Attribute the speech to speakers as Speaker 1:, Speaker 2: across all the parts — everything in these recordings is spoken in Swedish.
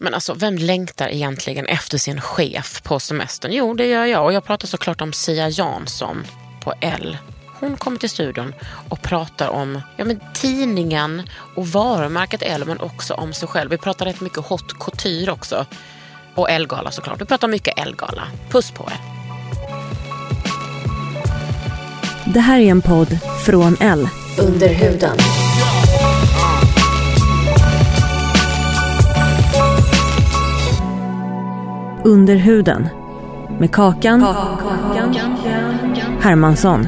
Speaker 1: Men alltså, vem längtar egentligen efter sin chef på semestern? Jo, det gör jag. Och jag pratar såklart om Sia Jansson på L. Hon kommer till studion och pratar om ja, men tidningen och varumärket L, men också om sig själv. Vi pratar rätt mycket haute couture också. Och Elgala såklart. Vi pratar mycket Elgala. Puss på er.
Speaker 2: Det här är en podd från L.
Speaker 3: Under huden.
Speaker 2: Under huden. Med Kakan, Hermansson.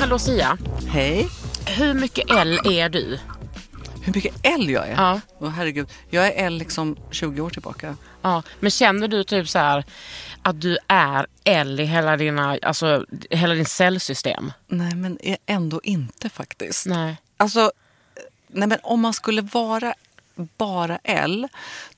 Speaker 1: Hallå Sia.
Speaker 4: Hej.
Speaker 1: Hur mycket L är du?
Speaker 4: Hur mycket L jag är?
Speaker 1: Ja.
Speaker 4: Åh, herregud. Jag är L liksom 20 år tillbaka.
Speaker 1: Ja, men känner du typ så här att du är L i hela, dina, alltså, hela din cellsystem?
Speaker 4: Nej, men ändå inte faktiskt.
Speaker 1: Nej.
Speaker 4: Alltså, nej men om man skulle vara bara L,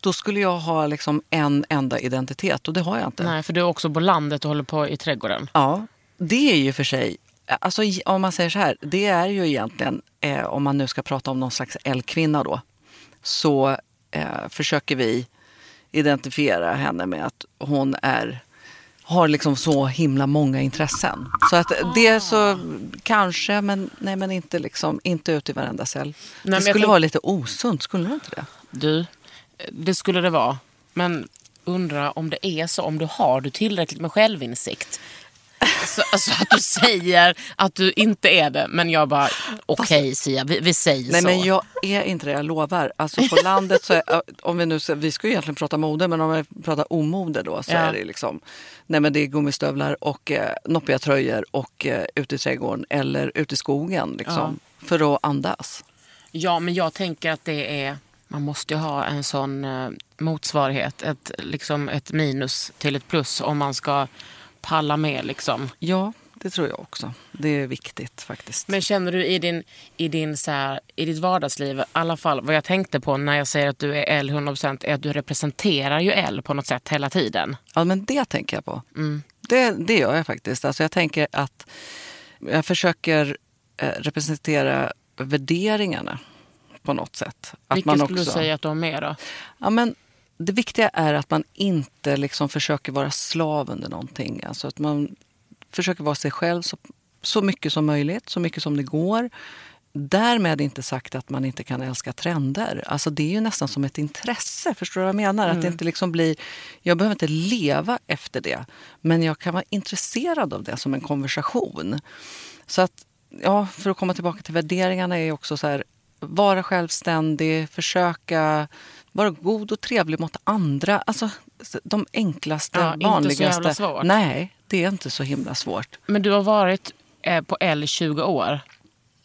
Speaker 4: då skulle jag ha liksom en enda identitet och det har jag inte.
Speaker 1: Nej, för du är också på landet och håller på i trädgården.
Speaker 4: Ja, det är ju för sig, alltså om man säger så här, det är ju egentligen, eh, om man nu ska prata om någon slags L-kvinna då, så eh, försöker vi identifiera henne med att hon är har liksom så himla många intressen. Så att det är så kanske, men, nej, men inte, liksom, inte ut i varenda cell.
Speaker 1: men
Speaker 4: det skulle
Speaker 1: tänk-
Speaker 4: vara lite osunt, skulle det inte det?
Speaker 1: Du, det skulle det vara. Men undra om det är så, om du har du tillräckligt med självinsikt. Så, alltså att du säger att du inte är det, men jag bara, okej Sia, vi, vi säger
Speaker 4: Nej
Speaker 1: så.
Speaker 4: men jag är inte det, jag lovar. Alltså på landet så är, om vi nu, vi ska ju egentligen prata mode men om vi pratar omode då så
Speaker 1: Ja.
Speaker 4: är det liksom Nej men det är gummistövlar och eh, noppiga tröjor och eh, ute i trädgården eller ute i skogen liksom. För att andas.
Speaker 1: Ja, men jag tänker att det är... Man måste ju ha en sån eh, motsvarighet, ett, liksom ett minus till ett plus om man ska palla med. Liksom.
Speaker 4: Ja, det tror jag också. Det är viktigt faktiskt.
Speaker 1: Men känner du i, din, i, din, så här, i ditt vardagsliv, i alla fall vad jag tänkte på när jag säger att du är L 100% är att du representerar ju L på något sätt hela tiden.
Speaker 4: Ja, men det tänker jag på.
Speaker 1: Mm.
Speaker 4: Det, det gör jag faktiskt. Alltså jag tänker att jag försöker eh, representera värderingarna på något sätt. Att
Speaker 1: Vilket skulle du säga att de är då?
Speaker 4: Ja, men det viktiga är att man inte liksom försöker vara slav under någonting. Alltså att man försöker vara sig själv så, så mycket som möjligt, så mycket som det går. Därmed inte sagt att man inte kan älska trender. Alltså det är ju nästan som ett intresse. Förstår du vad jag menar? Att det inte liksom blir, jag behöver inte leva efter det. Men jag kan vara intresserad av det som en konversation. Så att, ja, för att komma tillbaka till värderingarna är också så här, vara självständig, försöka vara god och trevlig mot andra. Alltså de enklaste,
Speaker 1: Ja, inte så
Speaker 4: vanligaste.
Speaker 1: jävla svårt.
Speaker 4: Nej, det är inte så himla svårt.
Speaker 1: Men du har varit eh, på L i 20 år.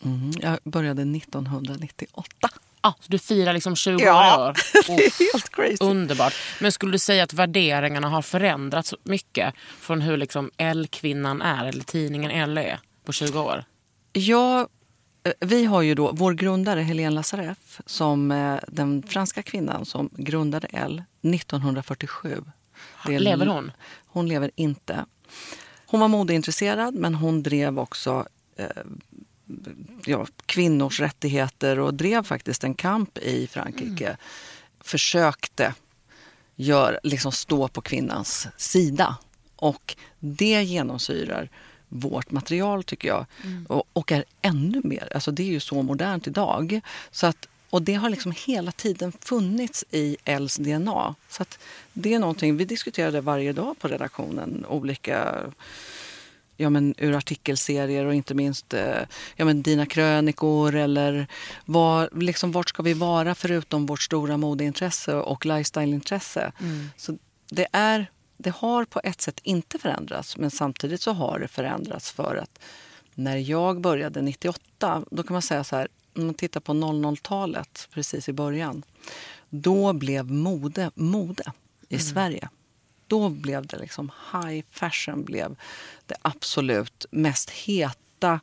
Speaker 4: Mm, jag började 1998.
Speaker 1: Ah, så du firar liksom 20
Speaker 4: Ja,
Speaker 1: år.
Speaker 4: det är helt crazy.
Speaker 1: Underbart. Men skulle du säga att värderingarna har förändrats mycket från hur liksom L-kvinnan är, eller tidningen L är, på 20 år?
Speaker 4: Ja, vi har ju då vår grundare Helene Lazareff som eh, den franska kvinnan som grundade L 1947. Det
Speaker 1: Lever hon?
Speaker 4: Hon lever inte. Hon var modeintresserad men hon drev också eh, ja, kvinnors rättigheter och drev faktiskt en kamp i Frankrike. Försökte gör, liksom stå på kvinnans sida Och det genomsyrar vårt material tycker jag. Och, och är ännu mer, alltså det är ju så modernt idag. Så att, och det har liksom hela tiden funnits i Els DNA. Så att det är någonting, vi diskuterar det varje dag på redaktionen, olika ja, men, ur artikelserier och inte minst eh, ja, men, dina krönikor eller var, liksom, vart ska vi vara förutom vårt stora modeintresse och lifestyleintresse. Så det, är, det har på ett sätt inte förändrats men samtidigt så har det förändrats för att när jag började 98, då kan man säga så här, om man tittar på 00-talet precis i början, då blev mode mode i Sverige. Då blev det liksom high fashion blev det absolut mest heta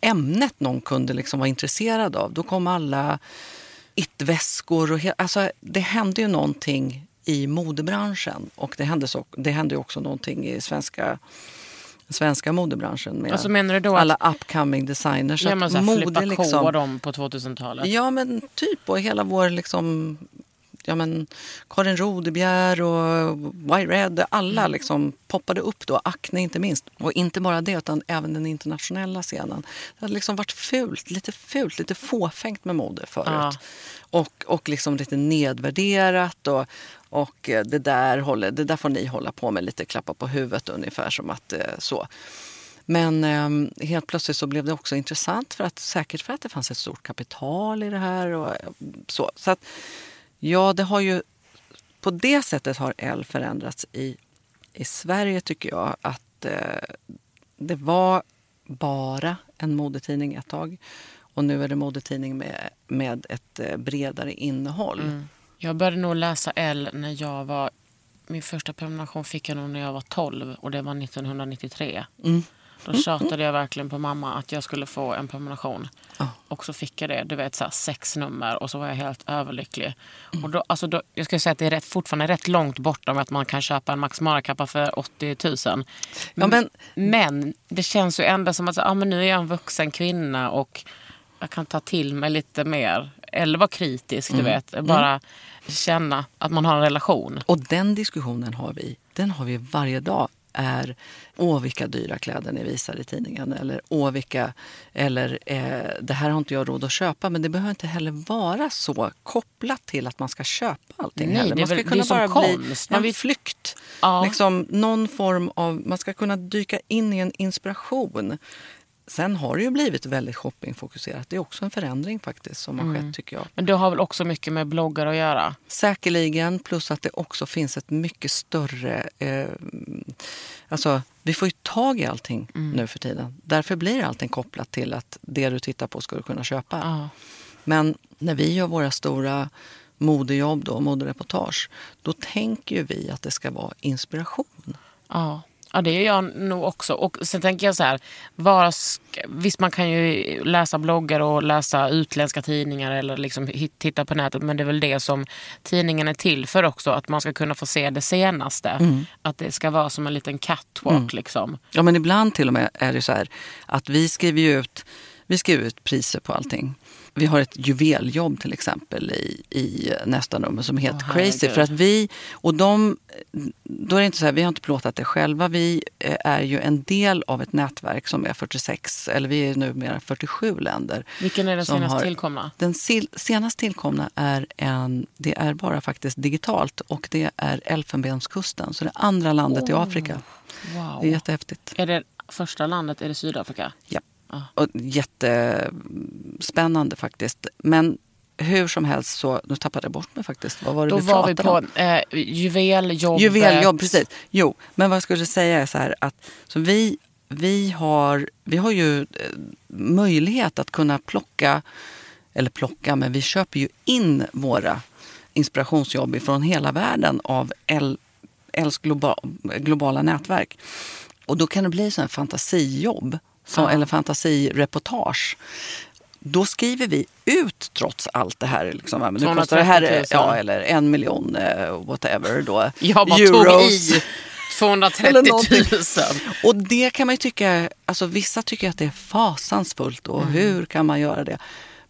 Speaker 4: ämnet någon kunde liksom vara intresserad av. Då kom alla it-väskor och he- alltså, det hände ju någonting i modebranschen och det hände, så, det hände också någonting i svenska svenska modebranschen med
Speaker 1: Alltså
Speaker 4: alla
Speaker 1: att
Speaker 4: upcoming designers.
Speaker 1: ja,
Speaker 4: Att
Speaker 1: man så här,
Speaker 4: mode
Speaker 1: flippa
Speaker 4: liksom-
Speaker 1: dem på 2000-talet?
Speaker 4: Ja, men typ. Och hela vår liksom... Ja, men Karin Rodebjer och Y-Red, alla liksom poppade upp då. Acne inte minst. Och inte bara det, utan även den internationella scenen. Det hade liksom varit fult, lite fult, lite fåfängt med mode förut.
Speaker 1: Ja.
Speaker 4: Och, och liksom lite nedvärderat. Och, och eh, det där, håller, det där får ni hålla på med, lite klappa på huvudet ungefär som att eh, så. Men eh, helt plötsligt så blev det också intressant, för att, säkert för att det fanns ett stort kapital i det här. Och, eh, så. så att, ja, det har ju... På det sättet har L förändrats i, i Sverige, tycker jag. Att eh, det var bara en modetidning ett tag. Och nu är det modetidning med, med ett eh, bredare innehåll. Mm.
Speaker 1: Jag började nog läsa L när jag var... Min första prenumeration fick jag nog när jag var 12 och det var 1993. Då tjatade jag verkligen på mamma att jag skulle få en prenumeration. Och så fick jag det, du vet så här, sex nummer och så var jag helt överlycklig. Och då, alltså då, jag ska säga att det är rätt, fortfarande rätt långt bortom att man kan köpa en Max Mara-kappa för 80 000.
Speaker 4: Ja, men-
Speaker 1: men det känns ju ändå som att ah, men nu är jag en vuxen kvinna och jag kan ta till mig lite mer. Eller vara kritisk, du vet. Bara känna att man har en relation.
Speaker 4: Och den diskussionen har vi, den har vi varje dag. Är åh vilka dyra kläder ni visar i tidningen. Eller åh vilka, eller eh, det här har inte jag råd att köpa. Men det behöver inte heller vara så kopplat till att man ska köpa allting.
Speaker 1: Nej,
Speaker 4: heller. Man ska
Speaker 1: väl-
Speaker 4: kunna bara
Speaker 1: konst.
Speaker 4: bli en
Speaker 1: vill-
Speaker 4: flykt.
Speaker 1: Ja.
Speaker 4: Liksom någon form av, man ska kunna dyka in i en inspiration. Sen har det ju blivit väldigt shoppingfokuserat. Det är också en förändring faktiskt som har
Speaker 1: Mm.
Speaker 4: skett tycker jag.
Speaker 1: Men det har väl också mycket med bloggar att göra?
Speaker 4: Säkerligen, plus att det också finns ett mycket större... Eh, alltså, vi får ju tag i allting nu för tiden. Därför blir allting kopplat till att det du tittar på ska du kunna köpa.
Speaker 1: Ja.
Speaker 4: Men när vi gör våra stora modejobb, då, modereportage, då tänker ju vi att det ska vara inspiration.
Speaker 1: Ja. Ja, det gör jag nog också. Och sen tänker jag så här, var visst man kan ju läsa bloggar och läsa utländska tidningar eller liksom titta på nätet, men det är väl det som tidningen är till för också, att man ska kunna få se det senaste. Att det ska vara som en liten catwalk liksom.
Speaker 4: Ja, men ibland till och med är det så här att vi skriver ut, vi skriver ut priser på allting. Vi har ett juveljobb till exempel i, i nästa nummer som heter
Speaker 1: Åh,
Speaker 4: Crazy. För att vi, och de, då är det inte så här, vi har inte plåtat det själva. Vi eh, är ju en del av ett nätverk som är 46, eller vi är numera 47 länder.
Speaker 1: Vilken är den senast
Speaker 4: har-
Speaker 1: tillkomna?
Speaker 4: Den sil- senast tillkomna är en, det är bara faktiskt digitalt och det är Elfenbenskusten. Så det andra landet i Afrika.
Speaker 1: Wow.
Speaker 4: Det är jättehäftigt.
Speaker 1: Är det första landet, är det Sydafrika?
Speaker 4: Ja. Och jättespännande faktiskt. Men hur som helst så, nu tappade jag bort mig faktiskt. Vad var det
Speaker 1: Då
Speaker 4: vi
Speaker 1: var vi på
Speaker 4: om?
Speaker 1: eh, juveljobbet.
Speaker 4: Juveljobb, precis. Jo, men vad jag skulle säga är så här att så vi, vi, har, vi har ju eh, möjlighet att kunna plocka, eller plocka, men vi köper ju in våra inspirationsjobb från hela världen av L, Ls globa, globala nätverk. Och då kan det bli sådana fantasijobb, som, eller fantasireportage. Då skriver vi ut trots allt det här. Liksom, nu kostar det här
Speaker 1: 230 000.
Speaker 4: ja, eller en miljon, eh, whatever. Då,
Speaker 1: Jag bara
Speaker 4: euros.
Speaker 1: tog i 230
Speaker 4: Eller
Speaker 1: 000.
Speaker 4: någonting. Och det kan man ju tycka, alltså vissa tycker att det är fasansfullt och hur kan man göra det?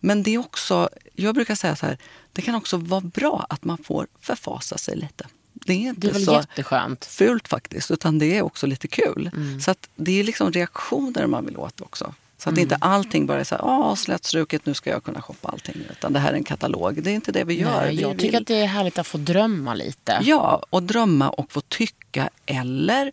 Speaker 4: Men det är också, jag brukar säga så här, det kan också vara bra att man får förfasa sig lite. Det är inte
Speaker 1: Det är väl
Speaker 4: så
Speaker 1: jätteskönt.
Speaker 4: fult faktiskt, utan det är också lite kul.
Speaker 1: Mm.
Speaker 4: Så att det är liksom reaktioner man vill åt också. Så
Speaker 1: Mm.
Speaker 4: att inte allting bara är så här, slätstruket, nu ska jag kunna shoppa allting. Utan det här är en katalog. Det är inte det vi gör.
Speaker 1: Nej,
Speaker 4: Vi
Speaker 1: jag tycker
Speaker 4: vill-
Speaker 1: att det är härligt att få drömma lite.
Speaker 4: Ja, och drömma och få tycka eller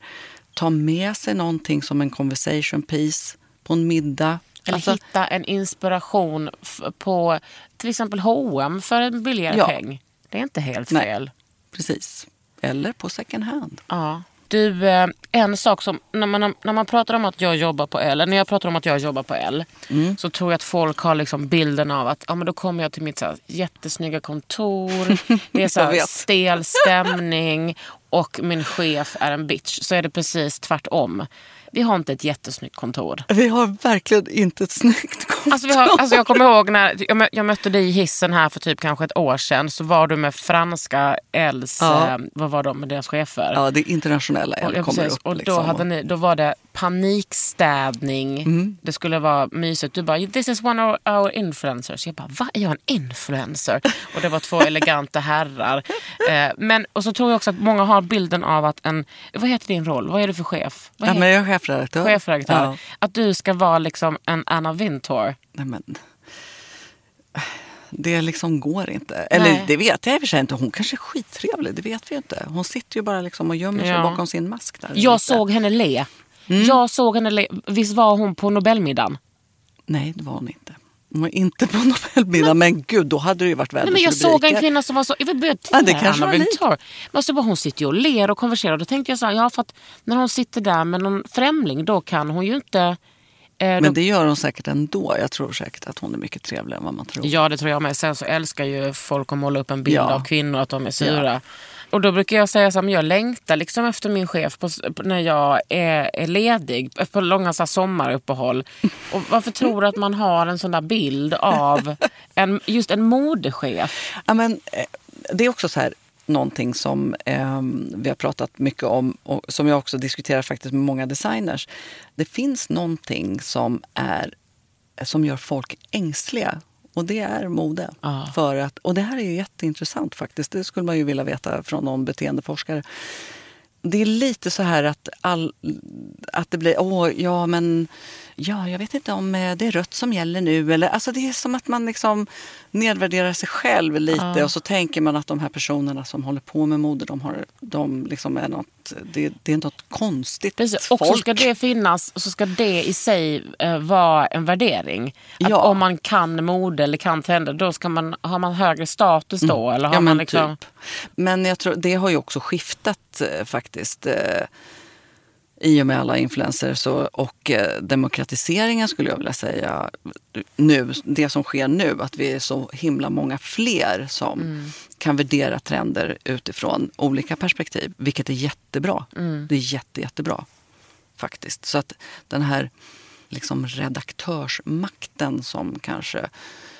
Speaker 4: ta med sig någonting som en conversation piece på en middag.
Speaker 1: Eller
Speaker 4: Alltså,
Speaker 1: hitta en inspiration på till exempel H&M för en billigare
Speaker 4: Ja.
Speaker 1: peng. Det är inte helt
Speaker 4: Nej.
Speaker 1: fel.
Speaker 4: Precis. Eller på second hand.
Speaker 1: Ja. Du, eh, en sak som när man, när man pratar om att jag jobbar på L, när jag pratar om att jag jobbar på L,
Speaker 4: Mm.
Speaker 1: så tror jag att folk har liksom bilden av att ja, men då kommer jag till mitt så här, jättesnygga kontor, det är så här, stel stämning och min chef är en bitch. Så är det precis tvärtom. Vi har inte ett jättesnyggt kontor.
Speaker 4: Vi har verkligen inte ett snyggt kontor.
Speaker 1: Alltså, har, alltså jag kommer ihåg när jag, jag mötte dig i hissen här för typ kanske ett år sedan. Så var du med franska Els,
Speaker 4: Ja.
Speaker 1: eh, vad var de med deras chefer?
Speaker 4: Ja, det internationella
Speaker 1: Och,
Speaker 4: L
Speaker 1: ja,
Speaker 4: kommer
Speaker 1: precis.
Speaker 4: upp.
Speaker 1: och då,
Speaker 4: liksom.
Speaker 1: hade ni, då var det panikstädning.
Speaker 4: Mm.
Speaker 1: Det skulle vara mysigt. Du bara, this is one of our influencers. Jag bara, vad är jag en influencer? Och det var två eleganta herrar. Eh, men, och så tror jag också att många har bilden av att en, vad heter din roll? Vad är du för chef? Vad
Speaker 4: Ja, men jag är chefredaktör.
Speaker 1: chefredaktör.
Speaker 4: Ja.
Speaker 1: Att du ska vara liksom en Anna Wintour.
Speaker 4: Nej, men, det liksom går inte. Eller
Speaker 1: Nej.
Speaker 4: det vet jag i och för sig inte. Hon kanske är skittrevlig, det vet vi ju inte. Hon sitter ju bara liksom och gömmer sig
Speaker 1: Ja.
Speaker 4: bakom sin mask. Där
Speaker 1: Jag
Speaker 4: lite.
Speaker 1: såg henne le.
Speaker 4: Mm.
Speaker 1: Jag såg henne le. Visst var hon på Nobelmiddagen?
Speaker 4: Nej, det var hon inte. Var inte på Nobelmiddag, men gud, då hade det ju varit
Speaker 1: Nej, men jag såg en kvinna som var så... Jag vill börja
Speaker 4: Ja, det kanske
Speaker 1: Anna. Wintour. Men alltså, hon sitter ju och ler och konverserar. Då tänkte jag så här, ja för att när hon sitter där med någon främling då kan hon ju inte... Eh,
Speaker 4: Men
Speaker 1: då,
Speaker 4: det gör hon säkert ändå. Jag tror säkert att hon är mycket trevligare än vad man tror.
Speaker 1: Ja det tror jag med. Sen så älskar ju folk att måla upp en bild
Speaker 4: Ja.
Speaker 1: av kvinnor att de är sura. Och då brukar jag säga att jag längtar liksom efter min chef på, på, när jag är, är ledig eh, på långa så här, sommaruppehåll. Och varför tror du att man har en sån där bild av en, just en modechef?
Speaker 4: Ja, men, eh, det är också så här någonting som eh, vi har pratat mycket om och som jag också diskuterar faktiskt med många designers. Det finns någonting som, är, som gör folk ängsliga och det är mode.
Speaker 1: Ja.
Speaker 4: För att, och det här är ju jätteintressant faktiskt. Det skulle man ju vilja veta från någon beteendeforskare. Det är lite så här att, all, att det blir, åh, ja men, ja, jag vet inte om eh, det är rött som gäller nu. Eller, alltså det är som att man liksom nedvärderar sig själv lite och så tänker man att de här personerna som håller på med mode, de, har, de liksom är något, det, det är något konstigt
Speaker 1: Precis. Och så
Speaker 4: folk.
Speaker 1: ska det finnas, så ska det i sig eh, vara en värdering. Att
Speaker 4: Ja.
Speaker 1: om man kan mode eller kan trender, då ska man, har man högre status då? Eller har
Speaker 4: Mm. Ja,
Speaker 1: man
Speaker 4: men
Speaker 1: liksom,
Speaker 4: typ. Men jag tror, det har ju också skiftat eh, faktiskt. Eh, I och med alla influencers och, och eh, demokratiseringen skulle jag vilja säga. Nu, det som sker nu, att vi är så himla många fler som
Speaker 1: Mm.
Speaker 4: kan värdera trender utifrån olika perspektiv. Vilket är jättebra.
Speaker 1: Mm.
Speaker 4: Det är jätte, jättebra. Faktiskt. Så att den här liksom redaktörsmakten som kanske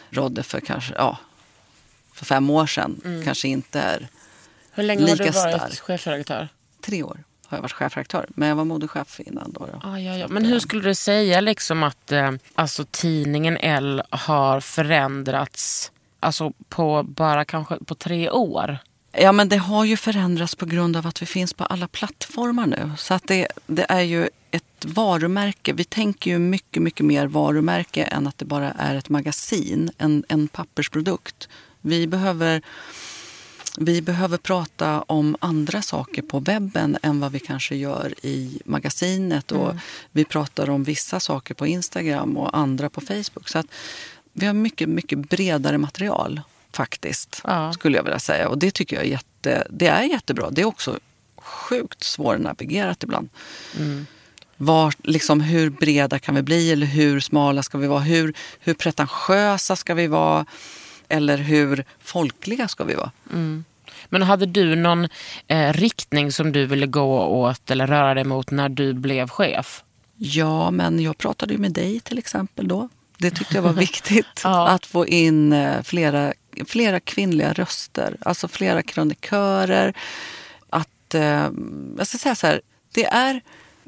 Speaker 4: rådde för kanske, ja, för fem år sedan
Speaker 1: Mm.
Speaker 4: kanske inte är
Speaker 1: hur länge har du
Speaker 4: lika
Speaker 1: varit
Speaker 4: stark.
Speaker 1: chefredaktör?
Speaker 4: tre år. Har jag varit chefredaktör, men jag var modechef innan. Då, då.
Speaker 1: Ah, ja, ja. Men hur skulle du säga liksom att eh, alltså, tidningen L har förändrats alltså, på bara kanske på tre år?
Speaker 4: Ja, men det har ju förändrats på grund av att vi finns på alla plattformar nu. Så att det, det är ju ett varumärke. Vi tänker ju mycket, mycket mer varumärke än att det bara är ett magasin, en, en pappersprodukt. Vi behöver, vi behöver prata om andra saker på webben än vad vi kanske gör i magasinet. Och Vi pratar om vissa saker på Instagram och andra på Facebook. Så att vi har mycket, mycket bredare material faktiskt,
Speaker 1: Ja.
Speaker 4: skulle jag vilja säga. Och det tycker jag är, jätte, det är jättebra. Det är också sjukt svårnavigerat ibland. Var, liksom, hur breda kan vi bli eller hur smala ska vi vara? Hur, hur pretentiösa ska vi vara? Eller hur folkliga ska vi vara?
Speaker 1: Men hade du någon eh, riktning som du ville gå åt eller röra dig mot när du blev chef?
Speaker 4: Ja, men jag pratade ju med dig till exempel då. Det tyckte jag var viktigt.
Speaker 1: Ja.
Speaker 4: Att få in eh, flera, flera kvinnliga röster. Alltså flera kronikörer. Att, eh, jag ska säga så här, det är,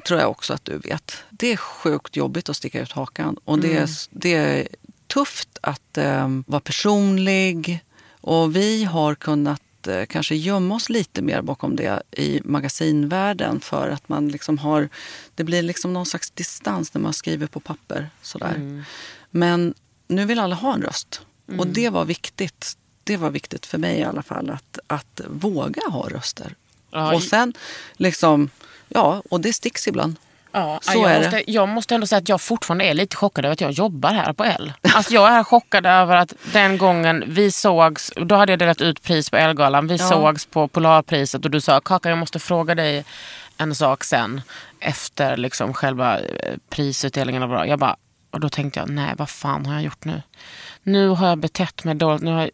Speaker 4: tror jag också att du vet, det är sjukt jobbigt att sticka ut hakan. Och det, är, det är tufft att eh, vara personlig. Och vi har kunnat eh, kanske gömma oss lite mer bakom det i magasinvärlden för att man liksom har, det blir liksom någon slags distans när man skriver på papper. Sådär.
Speaker 1: Mm.
Speaker 4: Men nu vill alla ha en röst och
Speaker 1: Mm.
Speaker 4: det var viktigt. Det var viktigt för mig i alla fall att, att våga ha röster.
Speaker 1: Ja,
Speaker 4: och sen liksom, ja, och det sticks ibland.
Speaker 1: Ja,
Speaker 4: Så
Speaker 1: jag,
Speaker 4: är
Speaker 1: måste, jag måste ändå säga att jag fortfarande är lite chockad över att jag jobbar här på L. Alltså jag är chockad över att den gången vi sågs, då hade jag delat ut pris på Elgalan. Vi
Speaker 4: Ja.
Speaker 1: sågs på Polarpriset och du sa Kaka jag måste fråga dig en sak sen efter liksom själva eh, prisutdelningen. Och bra. Jag bara, och då tänkte jag, nej vad fan har jag gjort nu? Nu har jag betett mig dåligt. Nu har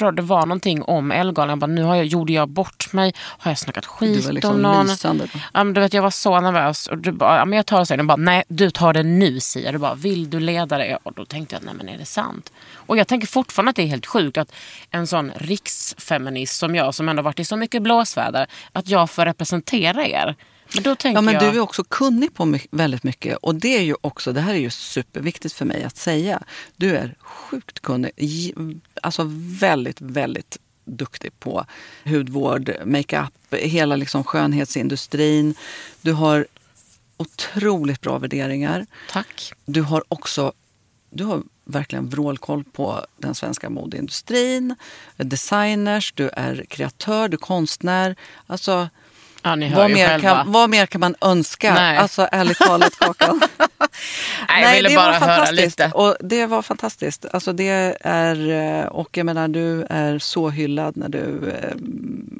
Speaker 1: jag, det var någonting om Elgalan. Jag bara, nu har jag, gjorde jag bort mig? Har jag snackat skit
Speaker 4: Du var liksom
Speaker 1: om någon?
Speaker 4: lysande.
Speaker 1: Ja, men du vet, jag var så nervös. Och du bara, ja, men jag tar det sen. Bara, nej du tar det nu Sia. Du bara, vill du leda det? Och då tänkte jag, nej men är det sant? Och jag tänker fortfarande att det är helt sjukt att en sån riksfeminist som jag, som ändå varit i så mycket blåsväder, att jag får representera er. Men
Speaker 4: Ja, men
Speaker 1: jag...
Speaker 4: du är också kunnig på my- väldigt mycket. Och det är ju också, det här är ju superviktigt för mig att säga. Du är sjukt kunnig. Alltså väldigt, väldigt duktig på hudvård, makeup, hela liksom skönhetsindustrin. Du har otroligt bra värderingar.
Speaker 1: Tack.
Speaker 4: Du har också du har verkligen vrålkoll på den svenska modeindustrin, designers, du är kreatör, du är konstnär. Alltså,
Speaker 1: Ja, ni hör
Speaker 4: vad
Speaker 1: ju
Speaker 4: mer,
Speaker 1: själva.
Speaker 4: kan, vad mer kan man önska?
Speaker 1: Nej.
Speaker 4: Alltså ärligt talat Kakan.
Speaker 1: Nej, jag ville bara
Speaker 4: var
Speaker 1: höra lite.
Speaker 4: Och det var fantastiskt. Alltså det är, eh, och jag menar du är så hyllad när du, eh,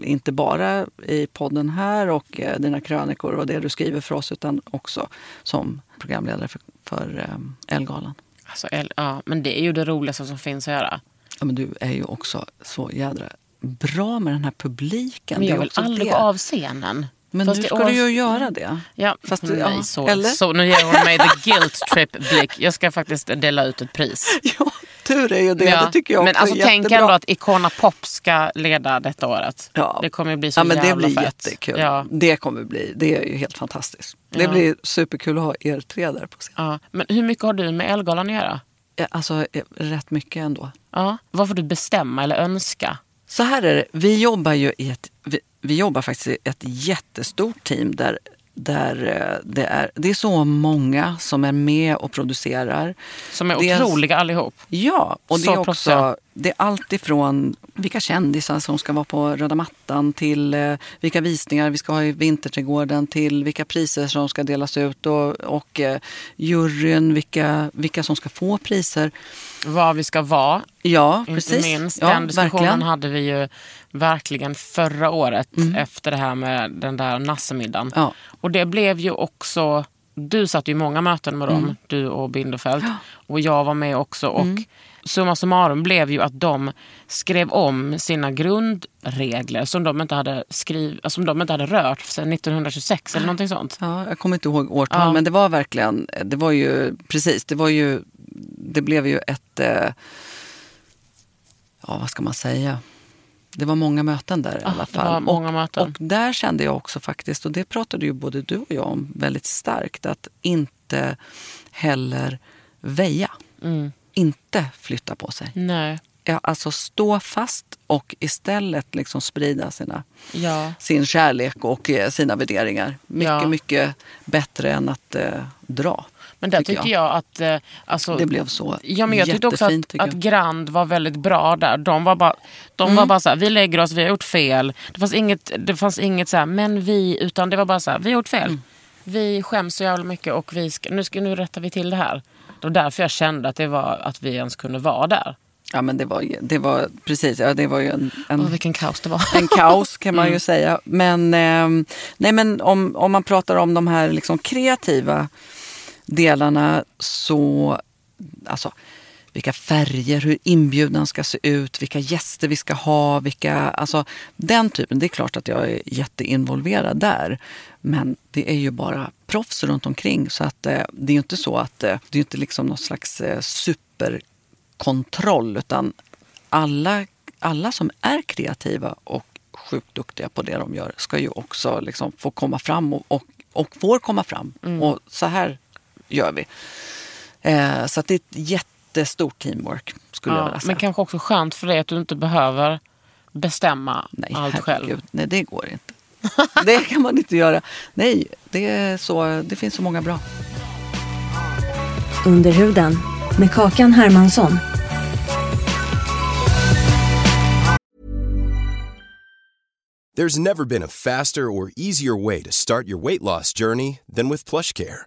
Speaker 4: inte bara i podden här och eh, dina krönikor och det du skriver för oss utan också som programledare för, för Elgalan.
Speaker 1: Alltså, ja, men det är ju det roligaste som finns att göra.
Speaker 4: Ja, men du är ju också så jädra bra med den här publiken.
Speaker 1: Men
Speaker 4: Det
Speaker 1: jag vill aldrig
Speaker 4: det.
Speaker 1: gå av scenen.
Speaker 4: Men
Speaker 1: Fast
Speaker 4: nu
Speaker 1: det
Speaker 4: ska
Speaker 1: år-
Speaker 4: du ju göra det.
Speaker 1: Ja,
Speaker 4: Fast,
Speaker 1: nej,
Speaker 4: ja,
Speaker 1: så,
Speaker 4: eller?
Speaker 1: så nu ger hon mig the guilt trip-blick. Jag ska faktiskt dela ut ett pris.
Speaker 4: Ja, tur är ju det.
Speaker 1: Ja,
Speaker 4: Det tycker jag
Speaker 1: men
Speaker 4: också
Speaker 1: alltså,
Speaker 4: är
Speaker 1: tänk
Speaker 4: jättebra.
Speaker 1: ändå att Icona Pop ska leda detta året.
Speaker 4: Ja.
Speaker 1: Det kommer ju bli så
Speaker 4: ja, men det
Speaker 1: jävla
Speaker 4: blir
Speaker 1: fett.
Speaker 4: jättekul.
Speaker 1: Ja,
Speaker 4: Det kommer bli. Det är ju helt fantastiskt. Det blir superkul att ha er tre där på scen.
Speaker 1: ja. Men hur mycket har du med Elgalan att göra?
Speaker 4: Ja, Alltså eh, rätt mycket ändå.
Speaker 1: Ja. Vad får du bestämma eller önska?
Speaker 4: Så här är det. Vi jobbar ju i ett, vi, vi jobbar faktiskt i ett jättestort team där där eh, det är, det är så många som är med och producerar.
Speaker 1: Som är
Speaker 4: Dels-
Speaker 1: otroliga allihop.
Speaker 4: Ja, och det
Speaker 1: Så
Speaker 4: är
Speaker 1: proffsiga.
Speaker 4: Det är allt ifrån vilka kändisar som ska vara på röda mattan till eh, vilka visningar vi ska ha i Vinterträdgården till vilka priser som ska delas ut och, och eh, juryn, vilka, vilka som ska få priser.
Speaker 1: Var vi ska vara.
Speaker 4: Ja,
Speaker 1: Inte
Speaker 4: precis.
Speaker 1: minst.
Speaker 4: ja,
Speaker 1: Den diskussionen
Speaker 4: verkligen. Mm.
Speaker 1: hade vi ju verkligen förra året efter det här med den där nassemiddagen.
Speaker 4: Ja.
Speaker 1: Och det blev ju också... Du satt ju i många möten med dem, du och Bindefeld. Och jag var med också. Och summa summarum blev ju att de skrev om sina grundregler som de inte hade, skriv, alltså, som de inte hade rört sedan 1926 eller någonting sånt.
Speaker 4: Ja, jag kommer inte ihåg årtal,
Speaker 1: Ja.
Speaker 4: men det var verkligen, det var ju precis, det var ju, det blev ju ett, eh, ja vad ska man säga, det var många möten där i
Speaker 1: Ja,
Speaker 4: alla
Speaker 1: det
Speaker 4: fall. och, och där kände jag också faktiskt, och det pratade ju både du och jag om väldigt starkt, att inte heller väja.
Speaker 1: Mm.
Speaker 4: Inte flytta på sig.
Speaker 1: Nej.
Speaker 4: Ja, alltså stå fast och istället liksom sprida sina,
Speaker 1: Ja.
Speaker 4: sin kärlek och eh, sina värderingar. Mycket,
Speaker 1: Ja.
Speaker 4: mycket bättre än att eh, dra.
Speaker 1: Men där
Speaker 4: tycker
Speaker 1: tycker jag, att... Eh, alltså,
Speaker 4: Det blev så
Speaker 1: Ja, men jag tyckte också att, att
Speaker 4: jag.
Speaker 1: Grand var väldigt bra där. De var bara, de
Speaker 4: Mm.
Speaker 1: var bara så här, vi lägger oss, vi har gjort fel. Det fanns inget, det fanns inget så här, men vi, utan det var bara så här, vi har gjort fel.
Speaker 4: Mm.
Speaker 1: Vi skäms så jävla mycket och vi ska, nu, ska, nu rättar vi till det här. Det var därför jag kände att det var att vi ens kunde vara där.
Speaker 4: Ja, men det var, det var precis, ja, det var ju en, en,
Speaker 1: Åh, vilken kaos det var.
Speaker 4: en kaos kan
Speaker 1: Mm.
Speaker 4: man ju säga. Men, ehm, nej, men om, om man pratar om de här liksom kreativa delarna så, alltså vilka färger, hur inbjudan ska se ut, vilka gäster vi ska ha, vilka, alltså den typen. Det är klart att jag är jätteinvolverad där. Men det är ju bara proffs runt omkring så att eh, det är ju inte så att eh, det är inte liksom någon slags eh, superkontroll utan alla, alla som är kreativa och sjukt duktiga på det de gör ska ju också liksom få komma fram och, och, och får komma fram. Och så här gör vi. Eh, så att det är ett jättestort teamwork skulle jag
Speaker 1: Ja,
Speaker 4: vilja säga.
Speaker 1: men kanske också skönt för dig att du inte behöver bestämma
Speaker 4: Nej,
Speaker 1: allt själv.
Speaker 4: herregud. Nej, det går inte. Det kan man inte göra. Nej, det, är så, det finns så många bra.
Speaker 2: Under huden med Kakan Hermansson.
Speaker 3: There's never been a faster or easier way to start your weight loss journey than with PlushCare.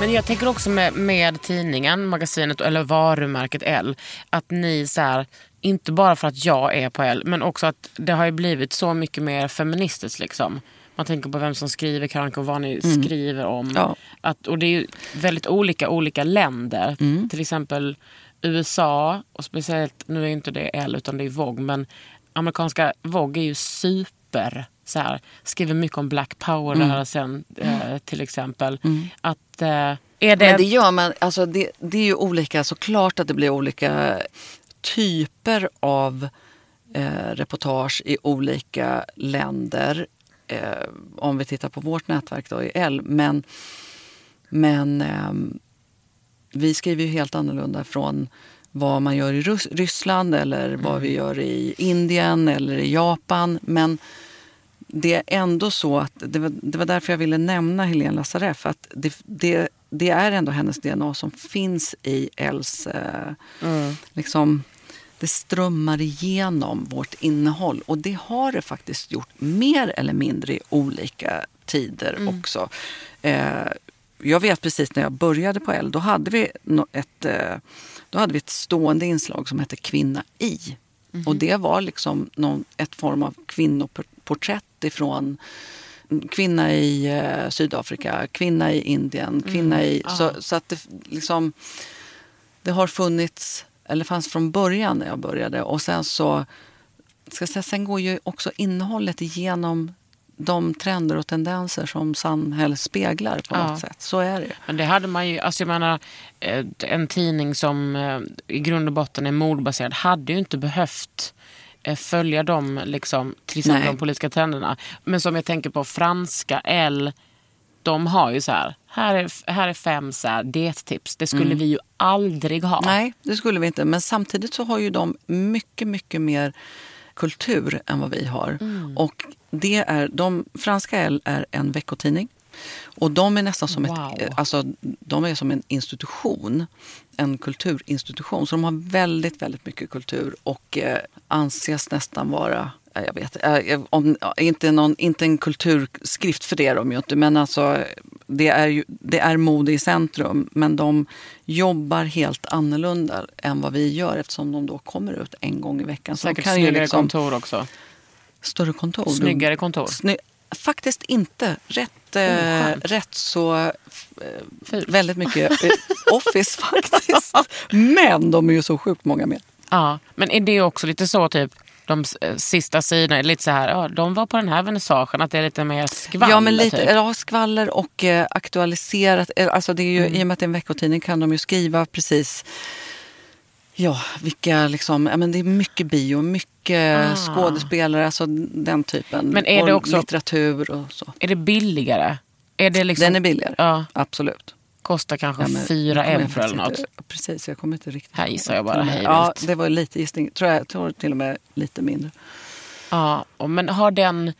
Speaker 1: Men jag tänker också med, med tidningen, magasinet eller varumärket L. Att ni så här, inte bara för att jag är på L, men också att det har ju blivit så mycket mer feministiskt. Liksom. Man tänker på vem som skriver krönikor och vad ni skriver om.
Speaker 4: Ja.
Speaker 1: Att, och det är ju väldigt olika olika länder. Till exempel USA, och speciellt, nu är inte det L utan det är Vogue, men amerikanska Vogue är ju super så här, skriver mycket om Black Power-rörelsen eh, till exempel. Att, eh, är det,
Speaker 4: Men det gör man, alltså det, det är ju olika, såklart att det blir olika typer av eh, reportage i olika länder. Eh, om vi tittar på vårt nätverk då i L. Men, men ehm, vi skriver ju helt annorlunda från vad man gör i Rus- Ryssland eller vad vi gör i Indien eller i Japan. Men det är ändå så att, det var, det var därför jag ville nämna Helene Lazareff, att det, det, det är ändå hennes DNA som finns i Els... Eh, liksom, det strömmar igenom vårt innehåll och det har det faktiskt gjort mer eller mindre i olika tider också. Eh, jag vet precis när jag började på L, då hade vi ett, eh, då hade vi ett stående inslag som hette Kvinna i. Och det var liksom någon, ett form av kvinnoporträtt ifrån kvinna i eh, Sydafrika, kvinna i Indien, kvinna i... Så, så att det liksom... Det har funnits, eller fanns från början när jag började. Och sen så... Ska säga, sen går ju också innehållet igenom de trender och tendenser som samhället speglar på
Speaker 1: Ja.
Speaker 4: något sätt. Så är det.
Speaker 1: Men det hade man ju, alltså jag menar, eh, en tidning som eh, i grund och botten är mordbaserad hade ju inte behövt eh, följa de, liksom, till exempel
Speaker 4: Nej.
Speaker 1: de politiska trenderna. Men som jag tänker på franska L, de har ju så här, här är, här är fem så här, diettips. Det skulle vi ju aldrig ha.
Speaker 4: Mm. Nej, det skulle vi inte. Men samtidigt så har ju de mycket, mycket mer kultur än vad vi har.
Speaker 1: Mm.
Speaker 4: Och det är, de, Franska L är en veckotidning. Och de är nästan som,
Speaker 1: Wow.
Speaker 4: ett, alltså, de är som en institution. En kulturinstitution. Så de har väldigt, väldigt mycket kultur och eh, anses nästan vara ja, jag vet eh, om, inte, någon, inte en kulturskrift för det är de ju inte. Men alltså, det är, ju, det är mode i centrum. Men de jobbar helt annorlunda än vad vi gör eftersom de då kommer ut en gång i veckan. Så de
Speaker 1: Säkert
Speaker 4: kan ju
Speaker 1: snyggare
Speaker 4: liksom-
Speaker 1: kontor också.
Speaker 4: Större kontor.
Speaker 1: Snyggare kontor.
Speaker 4: Sny faktiskt inte. Rätt, eh, rätt så eh, väldigt mycket eh, Office faktiskt. Men de är ju så sjukt många med.
Speaker 1: Ja, men är det också lite så typ de eh, sista sidorna är lite så här, ja, de var på den här vernissagen, att det är lite mer skvaller?
Speaker 4: Ja, men lite
Speaker 1: typ.
Speaker 4: ja, skvaller och eh, aktualiserat. Eh, Alltså det är ju, I och med att det är en veckotidning kan de ju skriva precis Ja, vilka liksom, ja, men det är mycket bio, mycket
Speaker 1: Ah.
Speaker 4: skådespelare, alltså den typen.
Speaker 1: Men är det
Speaker 4: Och
Speaker 1: också-
Speaker 4: litteratur och så.
Speaker 1: Är det billigare? Är det liksom,
Speaker 4: Den är billigare,
Speaker 1: Ja,
Speaker 4: absolut.
Speaker 1: kostar kanske
Speaker 4: Ja, men
Speaker 1: fyra
Speaker 4: jag kommer
Speaker 1: euro eller något.
Speaker 4: Inte, precis, jag kommer inte riktigt
Speaker 1: Här gissar jag bara
Speaker 4: och
Speaker 1: hej
Speaker 4: Ja, det var lite gissning. Tror jag tror till och med lite mindre.
Speaker 1: Ja, och men har den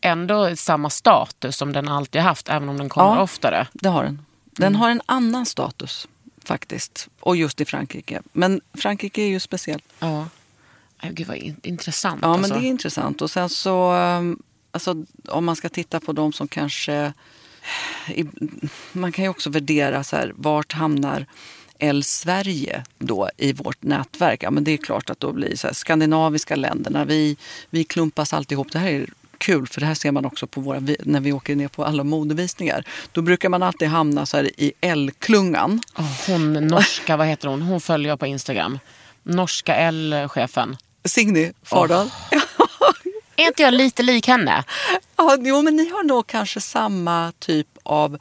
Speaker 1: ändå samma status som den alltid haft, även om den kommer
Speaker 4: Ja.
Speaker 1: oftare?
Speaker 4: Det har den. Den
Speaker 1: Mm.
Speaker 4: har en annan status faktiskt. Och just i Frankrike. Men Frankrike är ju speciellt.
Speaker 1: Ja. Gud vad in- intressant.
Speaker 4: Ja, men
Speaker 1: alltså.
Speaker 4: det är intressant. Och sen så, um, alltså, om man ska titta på de som kanske... I, man kan ju också värdera så här, vart hamnar El Sverige då i vårt nätverk? Ja, men det är klart att då blir så här, skandinaviska länderna, vi, vi klumpas alltihop. Det här är kul för det här ser man också på våra, när vi åker ner på alla modevisningar. Då brukar man alltid hamna så här i L-klungan.
Speaker 1: Hon norska, vad heter hon? Hon följer jag på Instagram. Norska L-chefen.
Speaker 4: Signy Fardal.
Speaker 1: Är inte jag lite lik henne?
Speaker 4: Ja, jo, men ni har nog kanske samma typ av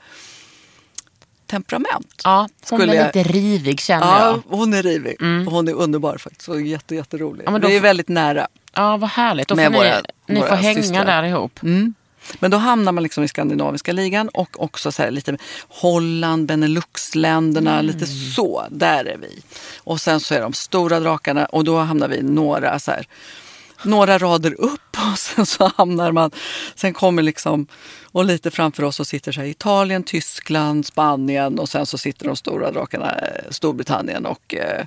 Speaker 4: temperament.
Speaker 1: Ja, hon
Speaker 4: Skulle
Speaker 1: är
Speaker 4: jag-
Speaker 1: lite rivig känner
Speaker 4: Ja,
Speaker 1: jag.
Speaker 4: hon är rivig. Och hon är underbar faktiskt. Och jätte, jätterolig.
Speaker 1: Ja, då
Speaker 4: Vi är väldigt nära.
Speaker 1: Ja, vad härligt. Då
Speaker 4: Med
Speaker 1: ni,
Speaker 4: våra-
Speaker 1: ni får hänga
Speaker 4: systrar.
Speaker 1: där ihop.
Speaker 4: Mm. Men då hamnar man liksom i skandinaviska ligan och också så här lite Holland, Beneluxländerna, lite så. Där är vi. Och sen så är de stora drakarna och då hamnar vi några så här några rader upp och sen så hamnar man, sen kommer liksom, och lite framför oss så sitter så Italien, Tyskland, Spanien och sen så sitter de stora drakarna eh, Storbritannien och eh,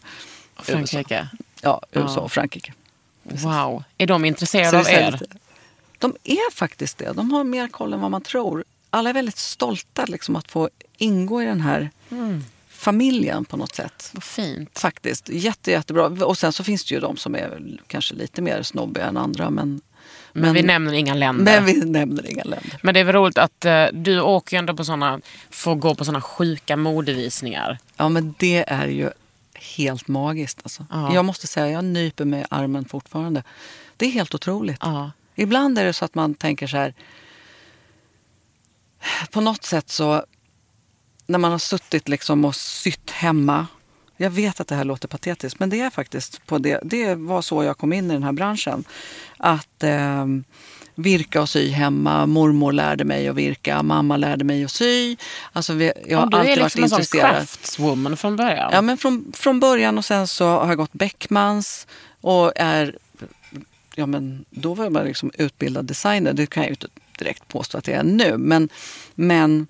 Speaker 1: Frankrike.
Speaker 4: ja, USA och Frankrike.
Speaker 1: Wow. Är de intresserade av er?
Speaker 4: lite- De är faktiskt det. De har mer koll än vad man tror. Alla är väldigt stolta liksom, att få ingå i den här familjen på något sätt.
Speaker 1: Vad fint.
Speaker 4: Faktiskt. Jätte, jättebra. Och sen så finns det ju de som är kanske lite mer snobbiga än andra. Men,
Speaker 1: Men, vi nämner inga länder.
Speaker 4: men vi nämner inga länder.
Speaker 1: Men det är väl roligt att eh, du åker ju ändå på såna, får gå på såna sjuka modevisningar.
Speaker 4: Ja men det är ju helt magiskt. Alltså.
Speaker 1: Ja.
Speaker 4: Jag måste säga, jag nyper mig i armen fortfarande. Det är helt otroligt.
Speaker 1: Ja.
Speaker 4: Ibland är det så att man tänker så här. På något sätt så när man har suttit liksom och sytt hemma. Jag vet att det här låter patetiskt men det är faktiskt på det. Det var så jag kom in i den här branschen. Att eh, virka och sy hemma. Mormor lärde mig att virka. Mamma lärde mig att sy. Alltså vi, jag har
Speaker 1: Ja, du
Speaker 4: alltid
Speaker 1: är liksom en
Speaker 4: varit
Speaker 1: sån
Speaker 4: intresserad.
Speaker 1: craftswoman från början.
Speaker 4: Ja, men från, från början och sen så har jag gått Beckmans och är... Ja, men då var jag liksom utbildad designer. Det kan jag ju inte direkt påstå att jag är nu. Men, men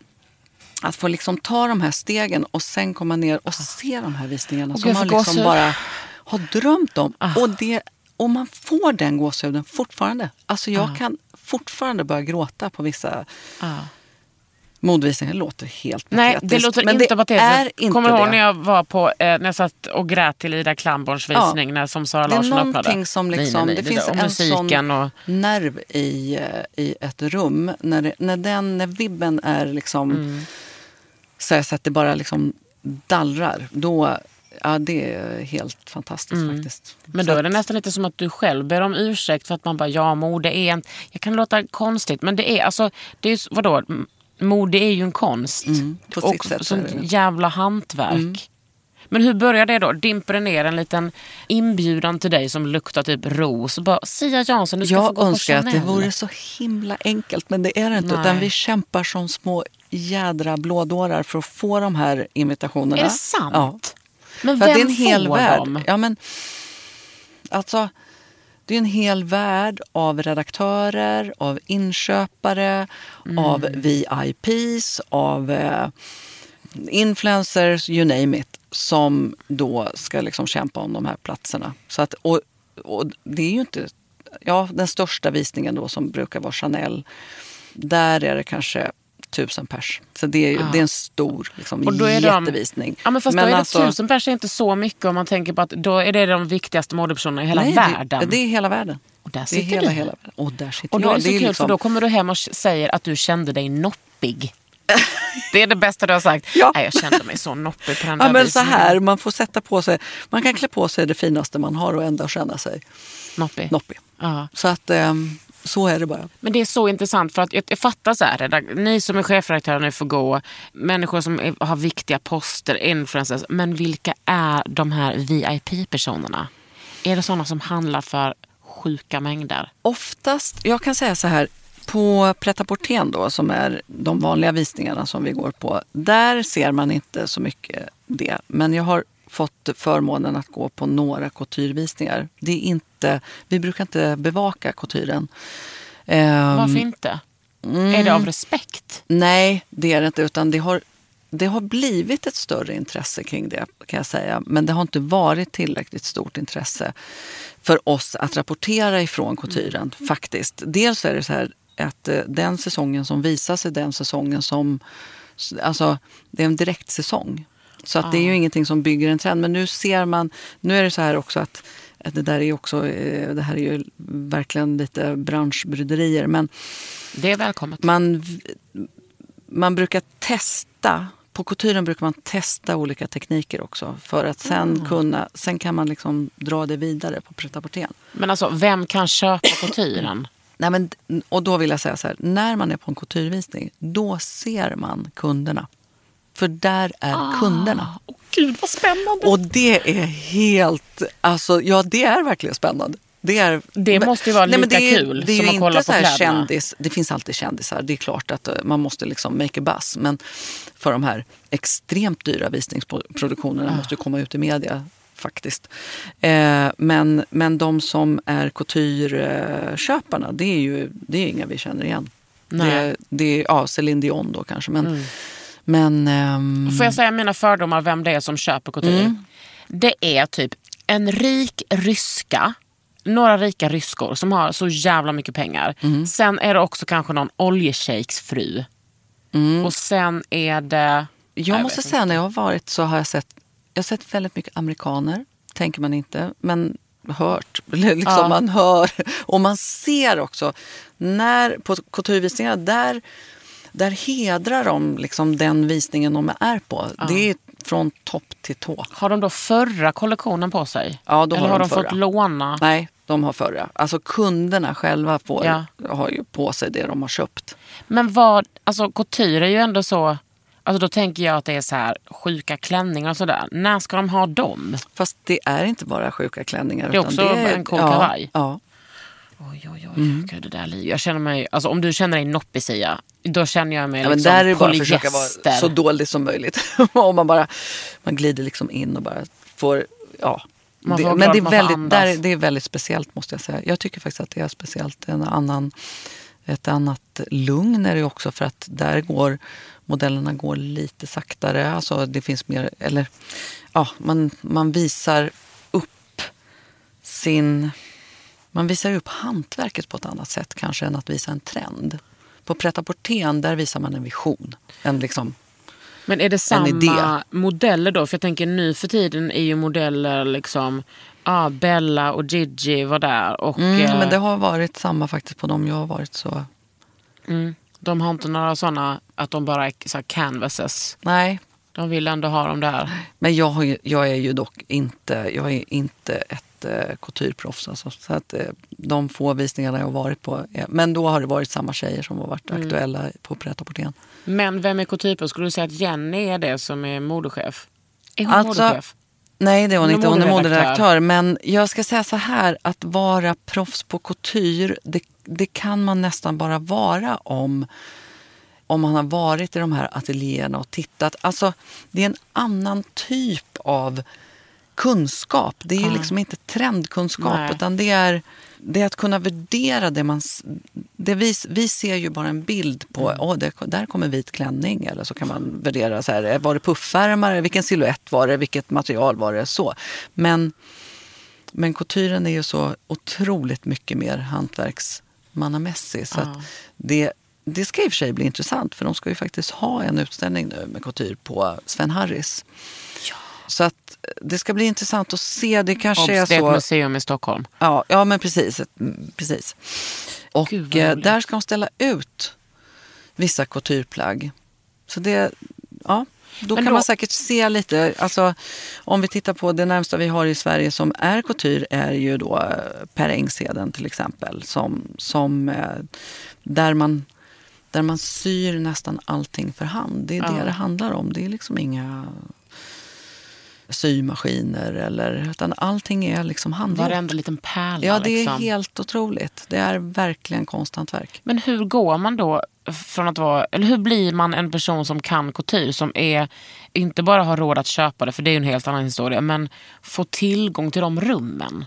Speaker 4: att få liksom ta de här stegen och sen komma ner och se de här visningarna
Speaker 1: Åh,
Speaker 4: som man liksom bara har drömt om.
Speaker 1: Ah.
Speaker 4: Och, det, och man får den gåshuden fortfarande. Alltså jag kan fortfarande börja gråta på vissa
Speaker 1: Ja.
Speaker 4: modvisningar. Det låter helt
Speaker 1: Nej,
Speaker 4: patetiskt.
Speaker 1: det låter
Speaker 4: men
Speaker 1: inte
Speaker 4: det
Speaker 1: patetiskt.
Speaker 4: är inte
Speaker 1: Kommer du ihåg
Speaker 4: det.
Speaker 1: när jag var på, eh, när jag satt och grät till Ida Klamborns
Speaker 4: Ja.
Speaker 1: visning när, som Sara
Speaker 4: Det är
Speaker 1: Larsson öppnade?
Speaker 4: som
Speaker 1: Nej,
Speaker 4: liksom,
Speaker 1: nej, nej,
Speaker 4: det finns
Speaker 1: och
Speaker 4: en
Speaker 1: musiken
Speaker 4: sån
Speaker 1: och...
Speaker 4: nerv i, eh, i ett rum. När, det, när, den, när vibben är liksom
Speaker 1: Mm.
Speaker 4: så, så att det bara liksom dallrar, då ja, det är helt fantastiskt faktiskt.
Speaker 1: Mm. Men
Speaker 4: Så
Speaker 1: då är det nästan lite som att du själv ber om ursäkt för att man bara, ja mode är en... Jag kan låta konstigt men det är alltså, det är, vadå? Mode är ju en konst.
Speaker 4: Mm, på
Speaker 1: och
Speaker 4: sätt så
Speaker 1: sånt.
Speaker 4: Mm.
Speaker 1: jävla hantverk. Men hur börjar det då? Dimper det ner en liten inbjudan till dig som luktar typ ros? Och bara, Sia Jansson, du ska få
Speaker 4: Jag
Speaker 1: gå på
Speaker 4: önskar att det
Speaker 1: Chanel."
Speaker 4: vore så himla enkelt, men det är det inte.
Speaker 1: Nej.
Speaker 4: Utan vi kämpar som små jädra blådårar för att få de här invitationerna.
Speaker 1: Är det sant?
Speaker 4: Ja.
Speaker 1: Men
Speaker 4: För
Speaker 1: vem
Speaker 4: det är en hel
Speaker 1: får
Speaker 4: värld.
Speaker 1: dem?
Speaker 4: Ja, men, alltså, det är en hel värld av redaktörer, av inköpare,
Speaker 1: Mm.
Speaker 4: av VIPs, av eh, influencers, you name it, som då ska liksom kämpa om de här platserna. Så att, och, och det är ju inte... Ja, den största visningen då som brukar vara Chanel, där är det kanske tusen pers. Så det är, ju, det är en stor liksom,
Speaker 1: Och då är de-
Speaker 4: jättevisning.
Speaker 1: Ja, men fast då är det
Speaker 4: alltså-
Speaker 1: tusen pers är inte så mycket om man tänker på att då är det de viktigaste modepersonerna i hela
Speaker 4: Nej,
Speaker 1: världen.
Speaker 4: Det, det är hela världen.
Speaker 1: Och där
Speaker 4: det är
Speaker 1: sitter
Speaker 4: hela,
Speaker 1: du.
Speaker 4: hela världen. Och där sitter
Speaker 1: Och då
Speaker 4: jag.
Speaker 1: är det så
Speaker 4: är
Speaker 1: kul
Speaker 4: liksom-
Speaker 1: för då kommer du hem och säger att du kände dig noppig. Det är det bästa du har sagt.
Speaker 4: Ja.
Speaker 1: Nej, jag kände mig så noppig på den
Speaker 4: Ja,
Speaker 1: där
Speaker 4: men så här, man får sätta på sig, man kan klä på sig det finaste man har och ändå känna sig
Speaker 1: Noppig.
Speaker 4: noppig.
Speaker 1: Ja.
Speaker 4: Så att ehm, så är det bara.
Speaker 1: Men det är så intressant för att jag, jag fattar så här, ni som är chefredaktörer nu får gå, människor som är, har viktiga poster, influencers, men vilka är de här VIP-personerna? Är det sådana som handlar för sjuka mängder?
Speaker 4: Oftast, jag kan säga så här, på pret då, som är de vanliga visningarna som vi går på, där ser man inte så mycket det. Men jag har fått förmånen att gå på några couturevisningar. Det är inte, vi brukar inte bevaka couturen. Ehm,
Speaker 1: Varför inte? Är det av respekt?
Speaker 4: Nej, det är det inte. Utan det har det har blivit ett större intresse kring det kan jag säga. Men det har inte varit tillräckligt stort intresse för oss att rapportera ifrån couturen faktiskt. Dels är det så här att eh, den säsongen som visas är den säsongen som... Alltså, det är en direktsäsong. Så att det är ju ingenting som bygger en trend. Men nu ser man... Nu är det så här också att det där är också, eh, det här är ju verkligen lite branschbryderier. Men
Speaker 1: Det är välkommet.
Speaker 4: man, man brukar testa, på couturen brukar man testa olika tekniker också. För att sen, kunna, sen kan man liksom dra det vidare på pret
Speaker 1: Men alltså, vem kan köpa couturen?
Speaker 4: Nej, men, och då vill jag säga så här, när man är på en couturevisning, då ser man kunderna. För där är kunderna.
Speaker 1: Åh gud vad spännande.
Speaker 4: Och det är helt, alltså ja det är verkligen spännande. Det, är,
Speaker 1: Det måste ju vara
Speaker 4: men
Speaker 1: lika
Speaker 4: det är,
Speaker 1: kul
Speaker 4: det är
Speaker 1: som att kolla på kläderna.
Speaker 4: kändis, Det finns alltid kändisar. Det är klart att eh, man måste liksom make a buzz. Men för de här extremt dyra visningsproduktionerna måste ju komma ut i media faktiskt. Eh, men, men de som är coutureköparna, det är ju det är inga vi känner igen.
Speaker 1: Nej.
Speaker 4: Det, det är ja, Céline Dion då kanske. Men, men ehm,
Speaker 1: Får jag säga mina fördomar vem det är som köper couture?
Speaker 4: Mm.
Speaker 1: Det är typ en rik ryska, några rika ryskor som har så jävla mycket pengar.
Speaker 4: Mm.
Speaker 1: Sen är det också kanske någon oljeshejks fru. Och sen är det...
Speaker 4: Mm. Jag
Speaker 1: Nej,
Speaker 4: måste säga när jag har varit så har jag sett, jag har sett väldigt mycket amerikaner, tänker man inte, men hört. Liksom
Speaker 1: Ja.
Speaker 4: Man hör och man ser också. När, på couturevisningar, där, där hedrar de liksom den visningen de är på. Det är från topp till tå.
Speaker 1: Har de då förra kollektionen på sig?
Speaker 4: Ja, då
Speaker 1: Eller
Speaker 4: har de
Speaker 1: de fått låna?
Speaker 4: Nej, de har förra. Alltså kunderna själva får,
Speaker 1: Ja.
Speaker 4: har ju på sig det de har köpt.
Speaker 1: Men vad, alltså couture är ju ändå så... Alltså då tänker jag att det är så här sjuka klänningar och sådär. När ska de ha dem?
Speaker 4: Fast det är inte bara sjuka klänningar.
Speaker 1: Det är också en cool
Speaker 4: ja,
Speaker 1: kavaj.
Speaker 4: Ja,
Speaker 1: Oj, oj, oj.
Speaker 4: Mm.
Speaker 1: Gud, det där livet. Jag känner mig, alltså, om du känner dig noppig Sia, då känner jag mig
Speaker 4: Ja,
Speaker 1: liksom
Speaker 4: där är det bara att försöka vara så dålig som möjligt. Om man bara man glider liksom in och bara får... Ja. Det, men det är, väldigt, där, det är väldigt speciellt måste jag säga. Jag tycker faktiskt att det är speciellt. En annan, ett annat lugn är det också för att där går modellerna går lite saktare. Alltså det finns mer, eller ja, man, man visar upp sin... Man visar upp hantverket på ett annat sätt kanske än att visa en trend. På pret där visar man en vision. En liksom,
Speaker 1: Men är det samma modeller då? För jag tänker nu för tiden är ju modeller liksom, ah, Bella och Gigi var där. Och,
Speaker 4: mm,
Speaker 1: eh,
Speaker 4: men det har varit samma faktiskt på dem jag har varit. så
Speaker 1: mm, de har inte några sådana att de bara är så canvases.
Speaker 4: Nej,
Speaker 1: De vill ändå ha dem där.
Speaker 4: men jag, ju, jag är ju dock inte, jag är inte ett eh, coutureproffs. Alltså, så att, eh, de få visningarna jag har varit på. Är, men då har det varit samma tjejer som har varit
Speaker 1: Mm.
Speaker 4: aktuella på pret
Speaker 1: Men vem är couture Skulle du säga att Jenny är det som är modechef? Är hon
Speaker 4: Alltså,
Speaker 1: modechef?
Speaker 4: Nej, det är hon
Speaker 1: Hon är
Speaker 4: inte. Hon är
Speaker 1: moderedaktör.
Speaker 4: moderedaktör. Men jag ska säga så här, att vara proffs på couture, det, det kan man nästan bara vara om om man har varit i de här ateljéerna och tittat. Alltså, det är en annan typ av kunskap. Det är ju liksom inte trendkunskap
Speaker 1: Nej.
Speaker 4: utan det är, det är att kunna värdera det man... Det vi, vi ser ju bara en bild på, åh, det, där kommer vit klänning. Eller så kan man värdera, så här, var det puffärmar, vilken silhuett var det, vilket material var det, så. Men, men couturen är ju så otroligt mycket mer hantverksmannamässig. Så att det, det ska i och för sig bli intressant för de ska ju faktiskt ha en utställning nu med couture på Sven Harris. Så att det ska bli intressant att se. Det kanske är
Speaker 1: Obs, det är ett
Speaker 4: så...
Speaker 1: museum i Stockholm.
Speaker 4: Ja, ja men precis. ett- precis. Och
Speaker 1: Gud,
Speaker 4: eh, där ska de ställa ut vissa coutureplagg. Så det, ja, då
Speaker 1: Men
Speaker 4: kan
Speaker 1: då-
Speaker 4: man säkert se lite. Alltså, om vi tittar på det närmsta vi har i Sverige som är couture är ju då eh, Per Engsheden till exempel. Som, som, eh, där, man, där man syr nästan allting för hand. Det är det
Speaker 1: Ja.
Speaker 4: det handlar om. Det är liksom inga symaskiner eller utan allting är liksom handgjort.
Speaker 1: Varenda liten pärla.
Speaker 4: Ja, det är
Speaker 1: liksom.
Speaker 4: helt otroligt. Det är verkligen konsthantverk.
Speaker 1: Men hur går man då från att vara, eller hur blir man en person som kan couture som är, inte bara har råd att köpa det, för det är ju en helt annan historia, men få tillgång till de rummen?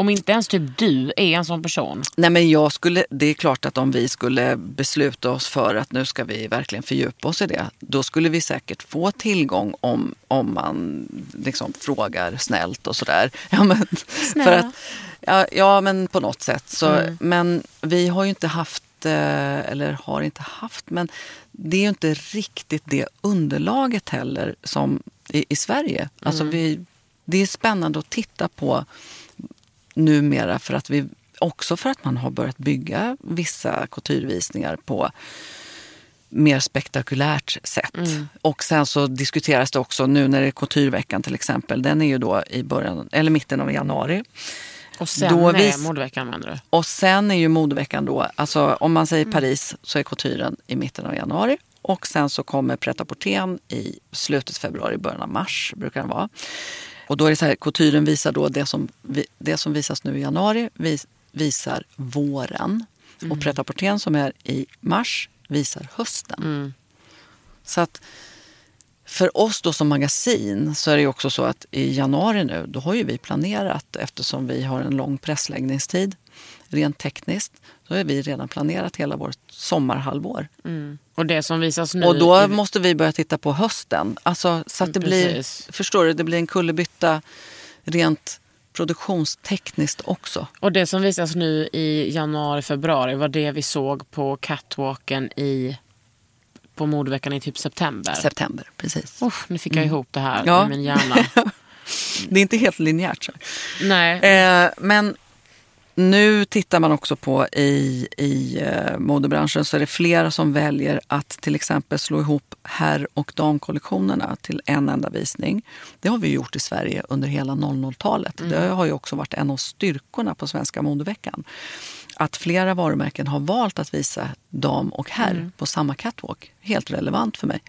Speaker 1: Om inte ens typ du är en sån person.
Speaker 4: Nej, men jag skulle, det är klart att om vi skulle besluta oss för att nu ska vi verkligen fördjupa oss i det. Då skulle vi säkert få tillgång om, om man liksom frågar snällt och sådär. Ja, men, för att, ja, ja, men på något sätt. Så, Men vi har ju inte haft, eh, eller har inte haft, men det är ju inte riktigt det underlaget heller som i, i Sverige. Alltså vi, det är spännande att titta på numera för att vi också för att man har börjat bygga vissa couturevisningar på mer spektakulärt sätt. Och sen så diskuteras det också nu när det är coutureveckan till exempel. Den är ju då i början, eller mitten av januari.
Speaker 1: Och sen
Speaker 4: Då
Speaker 1: är
Speaker 4: vis-
Speaker 1: modeveckan menar du?
Speaker 4: Och sen är ju modeveckan då, alltså om man
Speaker 1: Mm.
Speaker 4: säger Paris så är couturen i mitten av januari. Och sen så kommer pret à i slutet av februari, början av mars brukar den vara. Och då är det så här, couturen visar då det som, det som visas nu i januari vis, visar våren.
Speaker 1: Mm.
Speaker 4: Och pret som är i mars visar hösten.
Speaker 1: Mm.
Speaker 4: Så att för oss då som magasin så är det ju också så att i januari nu, då har ju vi planerat eftersom vi har en lång pressläggningstid rent tekniskt. Så har vi redan planerat hela vårt sommarhalvår.
Speaker 1: Och det som visas nu...
Speaker 4: Och då
Speaker 1: i-
Speaker 4: måste vi börja titta på hösten. Alltså, så att det blir, förstår du, det blir en kullerbytta rent produktionstekniskt också.
Speaker 1: Och det som visas nu i januari, februari var det vi såg på catwalken i, på modeveckan i typ september.
Speaker 4: September, precis.
Speaker 1: Usch, nu fick jag ihop det här
Speaker 4: Mm. Ja.
Speaker 1: i min hjärna.
Speaker 4: Det är inte helt linjärt. Så.
Speaker 1: Nej.
Speaker 4: Eh, men nu tittar man också på i, i eh, modebranschen så är det flera som väljer att till exempel slå ihop herr och damkollektionerna till en enda visning. Det har vi gjort i Sverige under hela 00-talet. Det har ju också varit en av styrkorna på Svenska modeveckan. Att flera varumärken har valt att visa dam och herr på samma catwalk. Helt relevant för mig.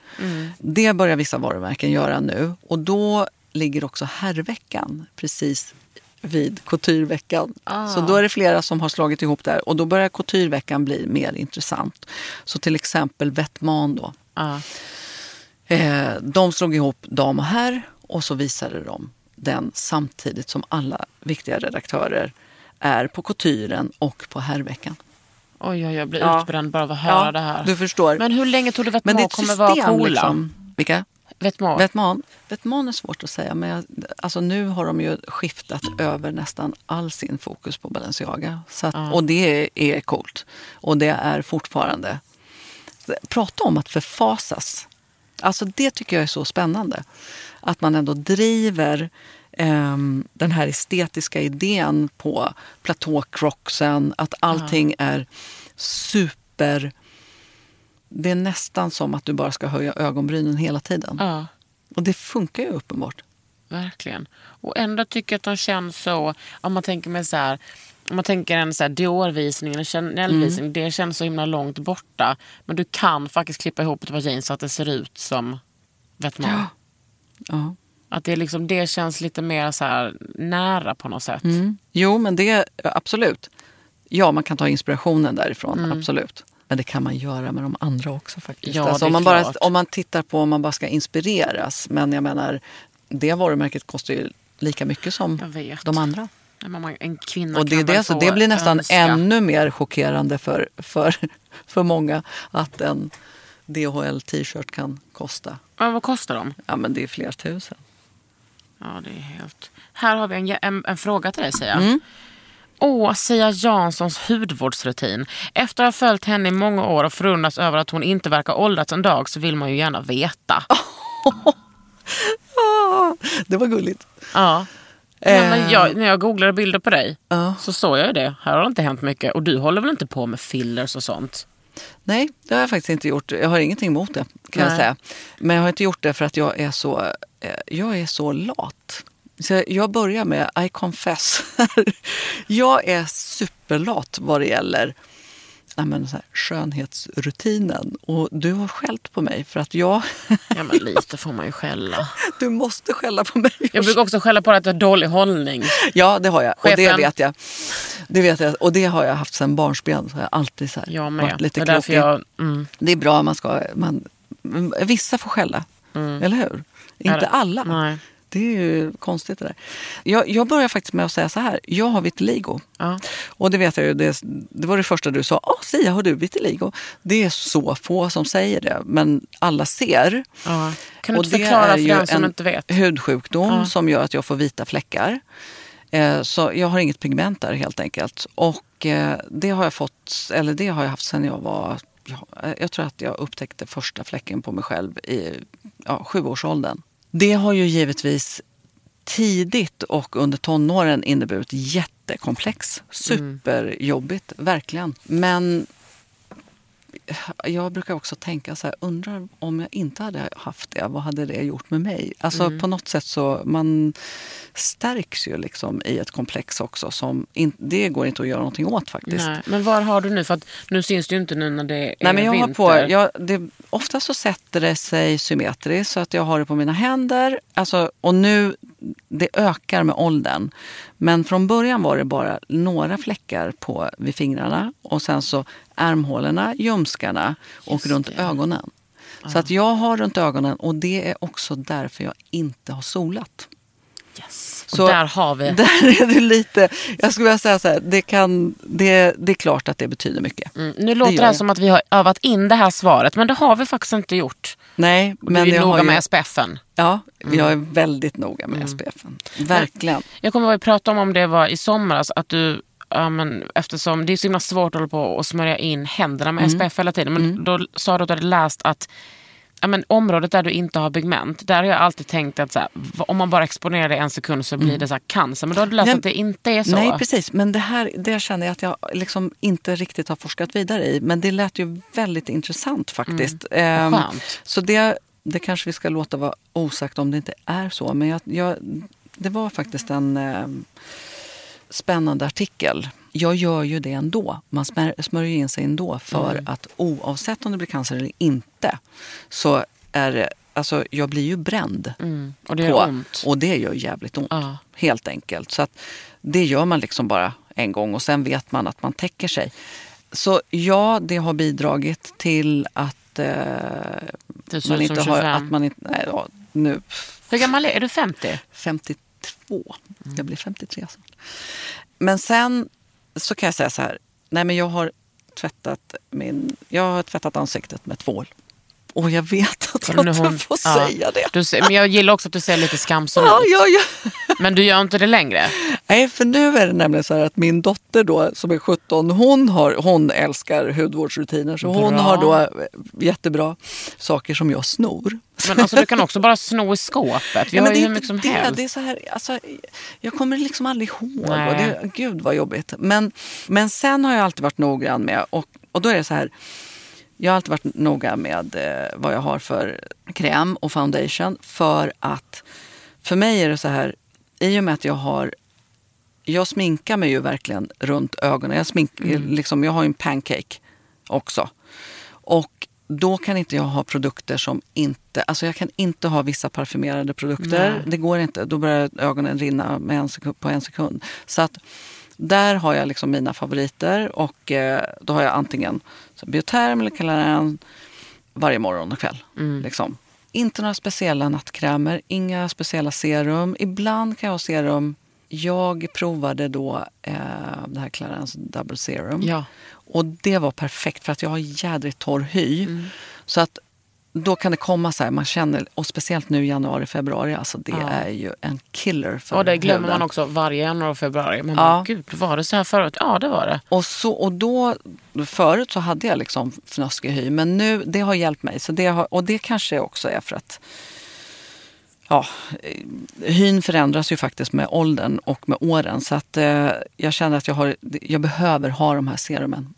Speaker 4: Det börjar vissa varumärken göra nu. Och då ligger också herrveckan precis vid coutureveckan. Så då är det flera som har slagit ihop där och då börjar coutureveckan bli mer intressant. Så till exempel Vettman då.
Speaker 1: Ja.
Speaker 4: Eh, de slog ihop dam och herr och så visade de den samtidigt som alla viktiga redaktörer är på couturen och på herrveckan.
Speaker 1: Oj, oj, jag blir
Speaker 4: Ja.
Speaker 1: utbränd bara av att höra det här.
Speaker 4: Du förstår.
Speaker 1: Men hur länge tror du
Speaker 4: Men det är
Speaker 1: Vetements
Speaker 4: ett
Speaker 1: kommer
Speaker 4: system.
Speaker 1: vara coola?
Speaker 4: Liksom. Vilka?
Speaker 1: Vetements?
Speaker 4: Vetman. Vetman är svårt att säga, men jag, alltså nu har de ju skiftat över nästan all sin fokus på Balenciaga. Så att, Och det är, är coolt. Och det är fortfarande... Prata om att förfasas. Alltså det tycker jag är så spännande. Att man ändå driver ehm, den här estetiska idén på platåcrocksen. Att allting är super... Det är nästan som att du bara ska höja ögonbrynen hela tiden.
Speaker 1: Ja,
Speaker 4: Och det funkar ju uppenbart.
Speaker 1: verkligen. Och ändå tycker jag att de känns så... Om man tänker mig så här... Om man tänker en så här Dior-visning eller Chanel-visning,
Speaker 4: Mm.
Speaker 1: det känns så himla långt borta. Men du kan faktiskt klippa ihop ett par jeans så att det ser ut som Vetements.
Speaker 4: Ja.
Speaker 1: Att det, liksom, det känns lite mer så här nära på något sätt.
Speaker 4: Mm. Jo, men det absolut. Ja, man kan ta inspirationen därifrån, absolut. Men det kan man göra med de andra också faktiskt.
Speaker 1: Ja,
Speaker 4: alltså, om, man bara, om man tittar på om man bara ska inspireras. Men jag menar, det varumärket kostar ju lika mycket som
Speaker 1: Jag
Speaker 4: de andra.
Speaker 1: En kvinna
Speaker 4: Och det,
Speaker 1: kan
Speaker 4: det, så
Speaker 1: få
Speaker 4: det blir nästan
Speaker 1: önska.
Speaker 4: ännu mer chockerande för, för, för många att en DHL-t-shirt kan kosta.
Speaker 1: Ja, vad kostar de?
Speaker 4: Ja, men det är flera tusen.
Speaker 1: Ja, det är helt... Här har vi en, en, en fråga till dig, Sia.
Speaker 4: Mm.
Speaker 1: Åh, Sia Janssons hudvårdsrutin. Efter att ha följt henne i många år och förundras över att hon inte verkar åldrats en dag så vill man ju gärna veta.
Speaker 4: Ah, det var gulligt.
Speaker 1: Ja. Men jag, när jag googlade bilder på dig
Speaker 4: Ja.
Speaker 1: så såg jag ju det. Här har det inte hänt mycket. Och du håller väl inte på med fillers och sånt?
Speaker 4: Nej, det har jag faktiskt inte gjort. Jag har ingenting emot det kan jag
Speaker 1: Nej.
Speaker 4: säga. Men jag har inte gjort det för att jag är så, eh, jag är så lat. Så jag börjar med I confess. jag är superlat vad det gäller ja, men så här, skönhetsrutinen. Och du har skällt på mig för att jag...
Speaker 1: Ja, men lite får man ju skälla.
Speaker 4: du måste skälla på mig.
Speaker 1: Jag brukar också skälla på att jag har dålig hållning.
Speaker 4: Ja, det har jag. Och det
Speaker 1: Chefen.
Speaker 4: vet jag. Det vet jag. Och det har jag haft sedan barnsben. Så jag alltid så här,
Speaker 1: Jag med.
Speaker 4: varit lite
Speaker 1: det är
Speaker 4: krokig.
Speaker 1: jag... Mm.
Speaker 4: Det är bra, man ska, man, vissa får skälla. Eller hur? Inte alla.
Speaker 1: Nej.
Speaker 4: Det är ju konstigt det där. Jag, jag börjar faktiskt med att säga så här. Jag har vitiligo.
Speaker 1: Ja.
Speaker 4: Och det vet jag ju, det, det var det första du sa. Åh, Sia, har du vitiligo? Det är så få som säger det, men alla ser.
Speaker 1: Ja. Kan du
Speaker 4: Och
Speaker 1: inte
Speaker 4: det
Speaker 1: förklara
Speaker 4: är
Speaker 1: för den som
Speaker 4: en
Speaker 1: inte vet?
Speaker 4: hudsjukdom
Speaker 1: Ja.
Speaker 4: som gör att jag får vita fläckar. Eh, Så jag har inget pigment där helt enkelt. Och eh, det har jag fått, eller det har jag haft sedan jag var, ja, jag tror att jag upptäckte första fläcken på mig själv i ja, sjuårsåldern. Det har ju givetvis tidigt och under tonåren inneburit jättekomplex. Superjobbigt, verkligen. Men jag brukar också tänka så här, undrar om jag inte hade haft det, vad hade det gjort med mig? Alltså
Speaker 1: Mm.
Speaker 4: på något sätt så, man stärks ju liksom i ett komplex också. Som in, det går inte att göra någonting åt faktiskt.
Speaker 1: Nej. Men var har du nu? För att nu syns det ju inte nu när det är
Speaker 4: Nej, men jag har
Speaker 1: vinter.
Speaker 4: på, jag, det, ofta så sätter det sig symmetriskt så att jag har det på mina händer. Alltså, och nu, det ökar med åldern. Men från början var det bara några fläckar på, vid fingrarna och sen så armhålorna, ljumskarna och runt ögonen. Så att jag har runt ögonen och det är också därför jag inte har solat.
Speaker 1: Yes.
Speaker 4: Så-
Speaker 1: Och där har vi.
Speaker 4: Där är det lite, jag skulle vilja säga så här, det, kan, det, det är klart att det betyder mycket.
Speaker 1: Mm. Nu låter det,
Speaker 4: jag.
Speaker 1: som att vi har övat in det här svaret, men det har vi faktiskt inte gjort.
Speaker 4: Nej, men
Speaker 1: du är
Speaker 4: jag
Speaker 1: noga
Speaker 4: ju,
Speaker 1: med SPFen.
Speaker 4: Ja, jag är väldigt noga med SPFen. Verkligen.
Speaker 1: Jag kommer ihåg att vi pratade om om det var i somras, att du Ja, men eftersom det är så himla svårt att hålla på och smörja in händerna med SPF hela tiden. Men då sa du att du hade läst att ja, men området där du inte har pigment, där har jag alltid tänkt att så här, om man bara exponerar det en sekund så blir det så här cancer. Men då har du läst
Speaker 4: Nej,
Speaker 1: att det inte är så.
Speaker 4: Nej, precis. Men det här det känner jag att jag liksom inte riktigt har forskat vidare i. Men det lät ju väldigt intressant faktiskt. Ehm,
Speaker 1: skönt.
Speaker 4: så det, det kanske vi ska låta vara osagt om det inte är så. Men jag, jag, det var faktiskt en ehm, spännande artikel. Jag gör ju det ändå. Man smörjer in sig ändå för
Speaker 1: Mm.
Speaker 4: att oavsett om det blir cancer eller inte så är det, alltså jag blir ju bränd.
Speaker 1: Mm. Och det gör
Speaker 4: på,
Speaker 1: ont.
Speaker 4: Och det gör jävligt ont.
Speaker 1: Ja.
Speaker 4: Helt enkelt. Så att det gör man liksom bara en gång och sen vet man att man täcker sig. Så ja, det har bidragit till att eh,
Speaker 1: Du
Speaker 4: man inte har...
Speaker 1: 25.
Speaker 4: Att man inte, nej, ja, nu,
Speaker 1: Hur gammal är är du? 50?
Speaker 4: 52. Jag blir 53 snart. Men sen så kan jag säga så här. Nej, men jag har tvättat, min, jag har tvättat ansiktet med tvål. Och jag vet att jag inte
Speaker 1: hon-
Speaker 4: får
Speaker 1: ja.
Speaker 4: säga det.
Speaker 1: Du men jag gillar också att du ser lite skamsen
Speaker 4: Ja,
Speaker 1: ut.
Speaker 4: ja.
Speaker 1: Men du gör inte det längre?
Speaker 4: Nej, för nu är det nämligen så här att min dotter då som är 17, hon, har, hon älskar hudvårdsrutiner. Så hon
Speaker 1: Bra.
Speaker 4: har då eh, jättebra saker som jag snor.
Speaker 1: Men alltså, du kan också bara sno i skåpet. Vi
Speaker 4: Ja,
Speaker 1: har ju hur mycket som
Speaker 4: det.
Speaker 1: helst.
Speaker 4: Det är så här, alltså, jag kommer liksom aldrig ihåg.
Speaker 1: Nej.
Speaker 4: det, gud vad jobbigt. Men, men sen har jag alltid varit noggrann med, och, och då är det så här. Jag har alltid varit noga med eh, vad jag har för kräm och foundation. För att för mig är det så här, i och med att jag har jag sminkar mig ju verkligen runt ögonen. Jag, smink, liksom, jag har ju en pancake också. Och då kan inte jag ha produkter som inte... Alltså jag kan inte ha vissa parfymerade produkter.
Speaker 1: Nej.
Speaker 4: Det går inte. Då börjar ögonen rinna med en sekund, på en sekund. Så att där har jag liksom mina favoriter. Och eh, då har jag antingen så Bioterm eller Calaren varje morgon och kväll. Liksom. Inte några speciella nattkrämer, inga speciella serum. Ibland kan jag ha serum. Jag provade då eh, det här Clarence Double Serum.
Speaker 1: Ja.
Speaker 4: Och det var perfekt för att jag har jädrigt torr hy.
Speaker 1: Mm.
Speaker 4: Så att då kan det komma så här, man känner, och speciellt nu januari, februari, alltså det
Speaker 1: Ja.
Speaker 4: är ju en killer för
Speaker 1: Och det glömmer
Speaker 4: huden.
Speaker 1: man också varje januari och februari. Man
Speaker 4: Ja.
Speaker 1: bara, gud var det så här förut? Ja det var det.
Speaker 4: Och, så, och då, förut så hade jag liksom fnöskig hy, men nu, det har hjälpt mig. Så det har, och det kanske också är för att ja, eh, hyn förändras ju faktiskt med åldern och med åren. Så att eh, jag känner att jag, har, jag behöver ha de här serumen.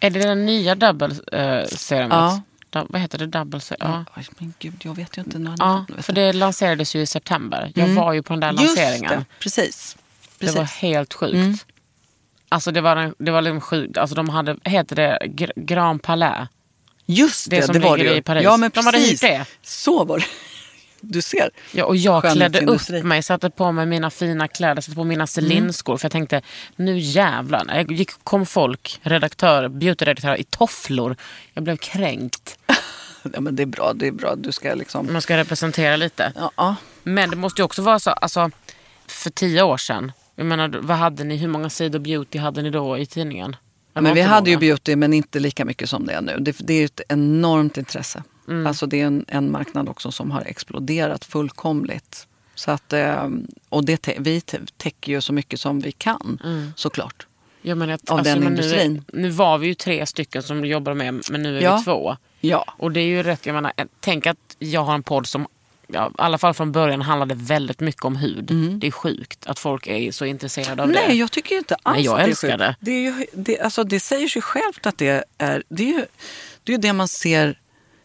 Speaker 1: Är det den nya double eh, serumet?
Speaker 4: Ja.
Speaker 1: Du, vad heter det? Double serum? Ja.
Speaker 4: Oj, men gud, jag vet ju inte när
Speaker 1: Ja, för det lanserades ju i september. Jag
Speaker 4: Mm.
Speaker 1: var ju på den där
Speaker 4: Just
Speaker 1: lanseringen.
Speaker 4: det, precis.
Speaker 1: Det
Speaker 4: precis.
Speaker 1: var helt sjukt.
Speaker 4: Mm.
Speaker 1: Alltså det var, det var liksom sjukt. Alltså de hade, heter det Gr- Grand Palais?
Speaker 4: Just
Speaker 1: det
Speaker 4: det,
Speaker 1: som
Speaker 4: det var det ju.
Speaker 1: i Paris.
Speaker 4: Ja, men
Speaker 1: De hade
Speaker 4: precis.
Speaker 1: hyrt det.
Speaker 4: Så var det. Du ser.
Speaker 1: Ja, och jag klädde upp mig, satte på mig mina fina kläder, satte på mina Celine-skor. För jag tänkte, nu jävlar. Jag gick, kom folk, redaktörer, beautyredaktörer i tofflor. Jag blev kränkt.
Speaker 4: ja, men det är bra, det är bra. Du ska liksom...
Speaker 1: Man ska representera lite.
Speaker 4: Ja, ja.
Speaker 1: Men det måste ju också vara så, alltså, för tio år sedan, jag menar, vad hade ni, hur många sidor beauty hade ni då i tidningen?
Speaker 4: Men vi hade ju
Speaker 1: många.
Speaker 4: beauty men inte lika mycket som det är nu. Det, det är ju ett enormt intresse. Alltså det är en, en marknad också som har exploderat fullkomligt. Så att, eh, och det, vi tä- täcker ju så mycket som vi kan såklart.
Speaker 1: Ja, men att,
Speaker 4: av den
Speaker 1: men
Speaker 4: industrin.
Speaker 1: Nu, nu var vi ju tre stycken som jobbar med, men nu är
Speaker 4: Ja.
Speaker 1: vi två.
Speaker 4: Ja.
Speaker 1: Och det är ju rätt, jag menar, eh, tänk att jag har en podd som Ja, I alla fall från början handlade väldigt mycket om hud. Det är sjukt att folk är så intresserade av det.
Speaker 4: Mm. Nej, jag tycker inte alls
Speaker 1: Nej, jag
Speaker 4: att det är
Speaker 1: älskar
Speaker 4: sjukt.
Speaker 1: det.
Speaker 4: Det, är ju, det, alltså, det säger sig självt att det är... Det är ju det, är det man ser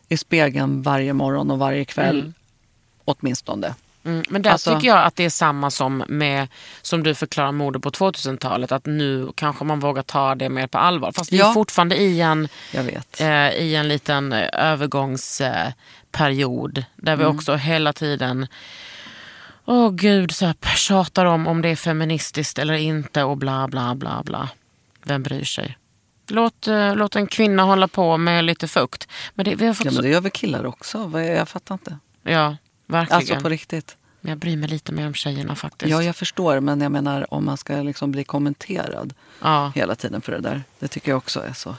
Speaker 4: i spegeln varje morgon och varje kväll. Åtminstone.
Speaker 1: Mm, men där
Speaker 4: Alltså-
Speaker 1: tycker jag att det är samma som med som du förklarar mode på 2000-talet. Att nu kanske man vågar ta det mer på allvar. Fast vi
Speaker 4: Ja.
Speaker 1: är fortfarande i en, eh, i en liten eh, övergångsperiod. Där vi
Speaker 4: Mm.
Speaker 1: också hela tiden Åh gud, så här, tjatar om om det är feministiskt eller inte och bla bla bla bla. Vem bryr sig? Låt, eh, låt en kvinna hålla på med lite fukt. Men det, vi har fått
Speaker 4: Ja, men det gör väl killar också? Jag fattar inte.
Speaker 1: ja, verkligen.
Speaker 4: Alltså på riktigt.
Speaker 1: Men jag bryr mig lite mer om tjejerna faktiskt.
Speaker 4: Ja, jag förstår. Men jag menar om man ska liksom bli kommenterad
Speaker 1: Ja.
Speaker 4: hela tiden för det där. Det tycker jag också är så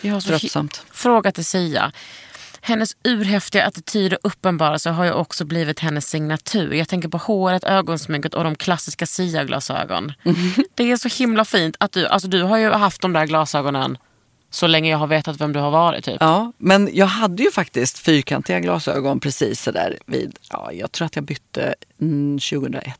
Speaker 1: Jag har
Speaker 4: tröttsamt.
Speaker 1: Fråga till Sia. Hennes urhäftiga attityd och uppenbarelse har ju också blivit hennes signatur. Jag tänker på håret, ögonsminket och de klassiska Sia-glasögon. Det är så himla fint att du, alltså du har ju haft de där glasögonen så länge jag har vetat vem du har varit. Typ.
Speaker 4: Ja, men jag hade ju faktiskt fyrkantiga glasögon precis sådär vid, ja, jag tror att jag bytte mm, 2001.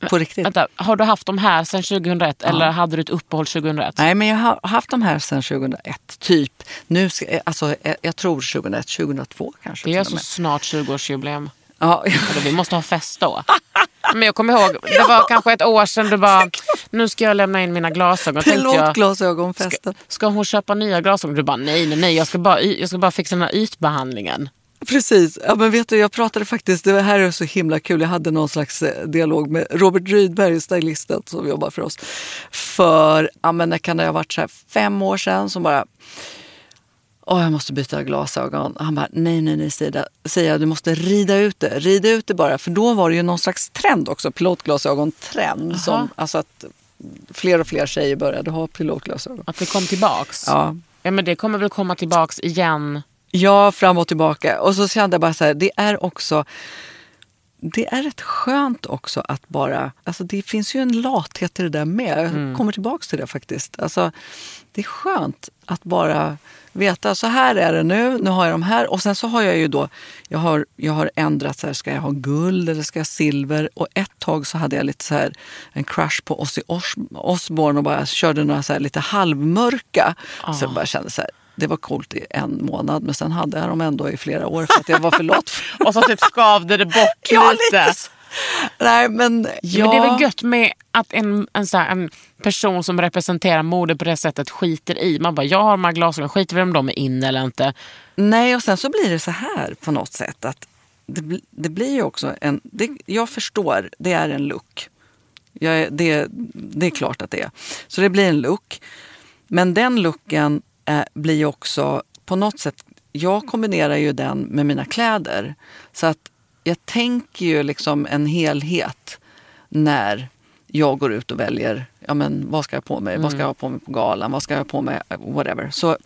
Speaker 4: På riktigt.
Speaker 1: Vänta, har du haft de här sedan 2001 eller hade du ett uppehåll 2001?
Speaker 4: Nej, men jag har haft de här sedan 2001, typ. Nu, ska, alltså, eh, jag tror 2001, 2002 kanske.
Speaker 1: Det är alltså snart 20-årsjubileum.
Speaker 4: Ja,
Speaker 1: Eller vi måste ha fest då. Men jag kommer ihåg, det var kanske ett år sedan du bara, nu ska jag lämna in mina glasögon.
Speaker 4: Pilotglasögonfesten.
Speaker 1: ska hon köpa nya glasögon? Du bara, nej, nej, nej, jag ska bara, jag ska bara fixa den här ytbehandlingen.
Speaker 4: Precis. Ja, men vet du, jag pratade faktiskt, det här är så himla kul, jag hade någon slags eh, dialog med Robert Rydberg, stylisten som jobbar för oss. För, ja men det kan det ha varit så här fem år sedan som bara Åh, jag måste byta glasögon. Han bara, nej, nej, nej, Sida. Säger du måste rida ut det. Rida ut det bara. För då var det ju någon slags trend också, pilotglasögon-trend. Som, alltså att fler och fler tjejer började ha pilotglasögon.
Speaker 1: Att det kom tillbaks.
Speaker 4: Ja,
Speaker 1: Ja, men det kommer väl komma tillbaks igen.
Speaker 4: Ja, fram och tillbaka. Och så kände jag bara så här, det är också... Det är rätt skönt också att bara... Alltså det finns ju en lathet i det där med. Jag kommer tillbaka till det faktiskt. Alltså, det är skönt att bara veta, så här är det nu, nu har jag de här. Och sen så har jag ju då, jag har, jag har ändrat, så här, ska jag ha guld eller ska jag silver? Och ett tag så hade jag lite så här, en crush på Ozzy Os- Osbourne och bara körde några så här lite halvmörka. Så jag bara kände så här, det var coolt i en månad men sen hade jag dem ändå i flera år för att jag var för lat.
Speaker 1: Och så typ skavde det bort
Speaker 4: Ja,
Speaker 1: lite.
Speaker 4: Nej men, ja.
Speaker 1: Men det är väl gött med att en, en, så här, en person som representerar mode på det sättet skiter i. Man bara, jag har de här glasögonen, skiter vi om de är inne eller inte.
Speaker 4: Nej, och sen så blir det så här på något sätt att det, det blir ju också en... Det, jag förstår, det är en look. Jag det, det är klart att det är. Så det blir en look. Men den looken eh, blir ju också på något sätt... Jag kombinerar ju den med mina kläder. Så att jag tänker ju liksom en helhet när jag går ut och väljer ja, men vad ska jag på mig, vad ska jag ha på mig på galan, vad ska jag ha på mig, whatever. Så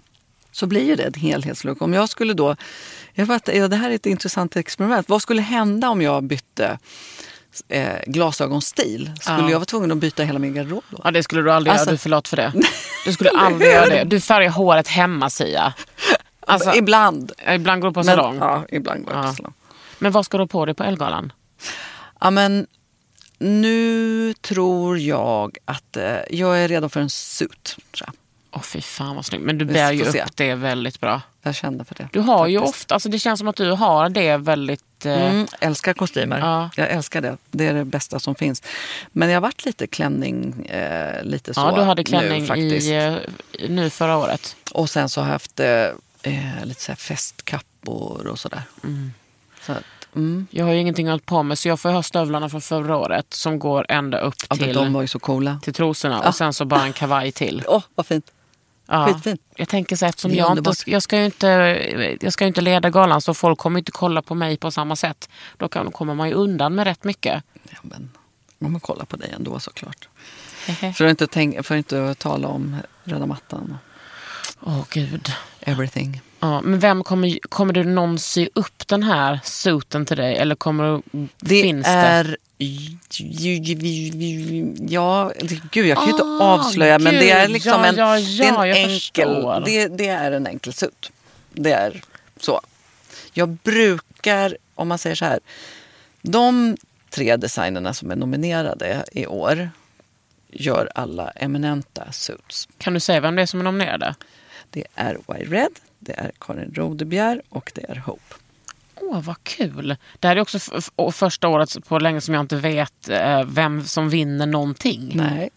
Speaker 4: så blir ju det en helhetslook. Om jag skulle då, jag vet, ja, det här är ett intressant experiment. Vad skulle hända om jag bytte eh, glasögonstil? Skulle
Speaker 1: Ja.
Speaker 4: jag vara tvungen att byta hela min garderob då?
Speaker 1: Ja, det skulle du aldrig
Speaker 4: Alltså-
Speaker 1: göra, du är för lat för det. Du skulle aldrig göra det. Du färgar håret hemma Sia. Alltså,
Speaker 4: ibland.
Speaker 1: ibland går du på
Speaker 4: Men,
Speaker 1: salong.
Speaker 4: ja, ibland går jag
Speaker 1: Ja.
Speaker 4: på salong.
Speaker 1: Men vad ska du ha på dig på Elgalan?
Speaker 4: Ja, men nu tror jag att eh, jag är redo för en suit.
Speaker 1: Åh fy fan vad snyggt. Men du bär ju
Speaker 4: får se.
Speaker 1: upp det väldigt bra.
Speaker 4: Jag kände för det.
Speaker 1: Du har ju
Speaker 4: faktiskt.
Speaker 1: ofta, alltså det känns som att du har det väldigt... Eh,
Speaker 4: Mm, älskar kostymer.
Speaker 1: Ja.
Speaker 4: Jag älskar det. Det är det bästa som finns. Men jag har varit lite klänning, eh, lite så
Speaker 1: ja, du hade klänning
Speaker 4: nu faktiskt.
Speaker 1: i, eh, nu förra året.
Speaker 4: Och sen så har jag haft eh, eh, lite så festkappor och sådär. Så att, mm.
Speaker 1: Jag har ju ingenting allt på mig så jag får ha stövlarna från förra året som går ända upp
Speaker 4: ja,
Speaker 1: till,
Speaker 4: de var ju så coola.
Speaker 1: till trosorna
Speaker 4: Ja.
Speaker 1: och sen så bara en kavaj till.
Speaker 4: Åh, vad fint.
Speaker 1: Ja.
Speaker 4: Skitfin.
Speaker 1: Jag tänker så här, eftersom jag inte, jag ska ju inte, jag ska inte leda galan så folk kommer inte kolla på mig på samma sätt. Då kan, kommer man ju undan med rätt mycket.
Speaker 4: Ja, men man må kolla på dig ändå såklart. För att inte, tänk, för att inte tala om röda mattan.
Speaker 1: Åh gud.
Speaker 4: Everything.
Speaker 1: Ja, men vem kommer, kommer du någon sy upp den här suiten till dig? Eller kommer,
Speaker 4: Det
Speaker 1: finns
Speaker 4: är... Ja, gud jag kan ju inte avslöja men det är
Speaker 1: Ah,
Speaker 4: liksom
Speaker 1: ja,
Speaker 4: en,
Speaker 1: ja,
Speaker 4: det är
Speaker 1: ja,
Speaker 4: en
Speaker 1: jag
Speaker 4: enkel, det, det är en enkel suit. Det är så. Jag brukar, om man säger så här, de tre designerna som är nominerade i år gör alla eminenta suits.
Speaker 1: det? Kan du säga vem det är som är nominerade?
Speaker 4: Det är Y Red, det är Karin Rodebjer och det är Hope.
Speaker 1: Åh, vad kul. Det här är också första året på länge som jag inte vet eh, vem som vinner någonting.
Speaker 4: Nej,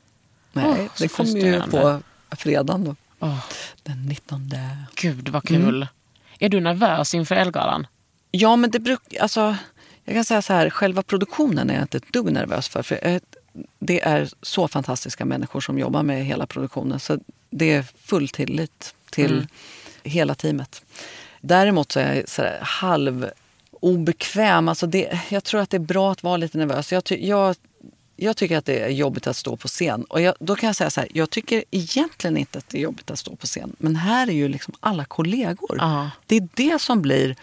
Speaker 4: nej
Speaker 1: så
Speaker 4: det kommer ju på fredagen då.
Speaker 1: Åh,
Speaker 4: Den 19.
Speaker 1: gud, vad kul.
Speaker 4: Mm.
Speaker 1: Är du nervös inför Elgalan?
Speaker 4: Ja, men det brukar... Alltså, jag kan säga så här, själva produktionen är jag inte ett dugg nervös för. för jag, det är så fantastiska människor som jobbar med hela produktionen. Så det är full tillit till
Speaker 1: Mm.
Speaker 4: hela teamet. Däremot så är jag så här, halv obekväm. Alltså det, jag tror att det är bra att vara lite nervös. Jag, ty, jag, jag tycker att det är jobbigt att stå på scen. Och jag, då kan jag säga så här, jag tycker egentligen inte att det är jobbigt att stå på scen. Men här är ju liksom alla kollegor.
Speaker 1: Ja.
Speaker 4: Det är det som blir...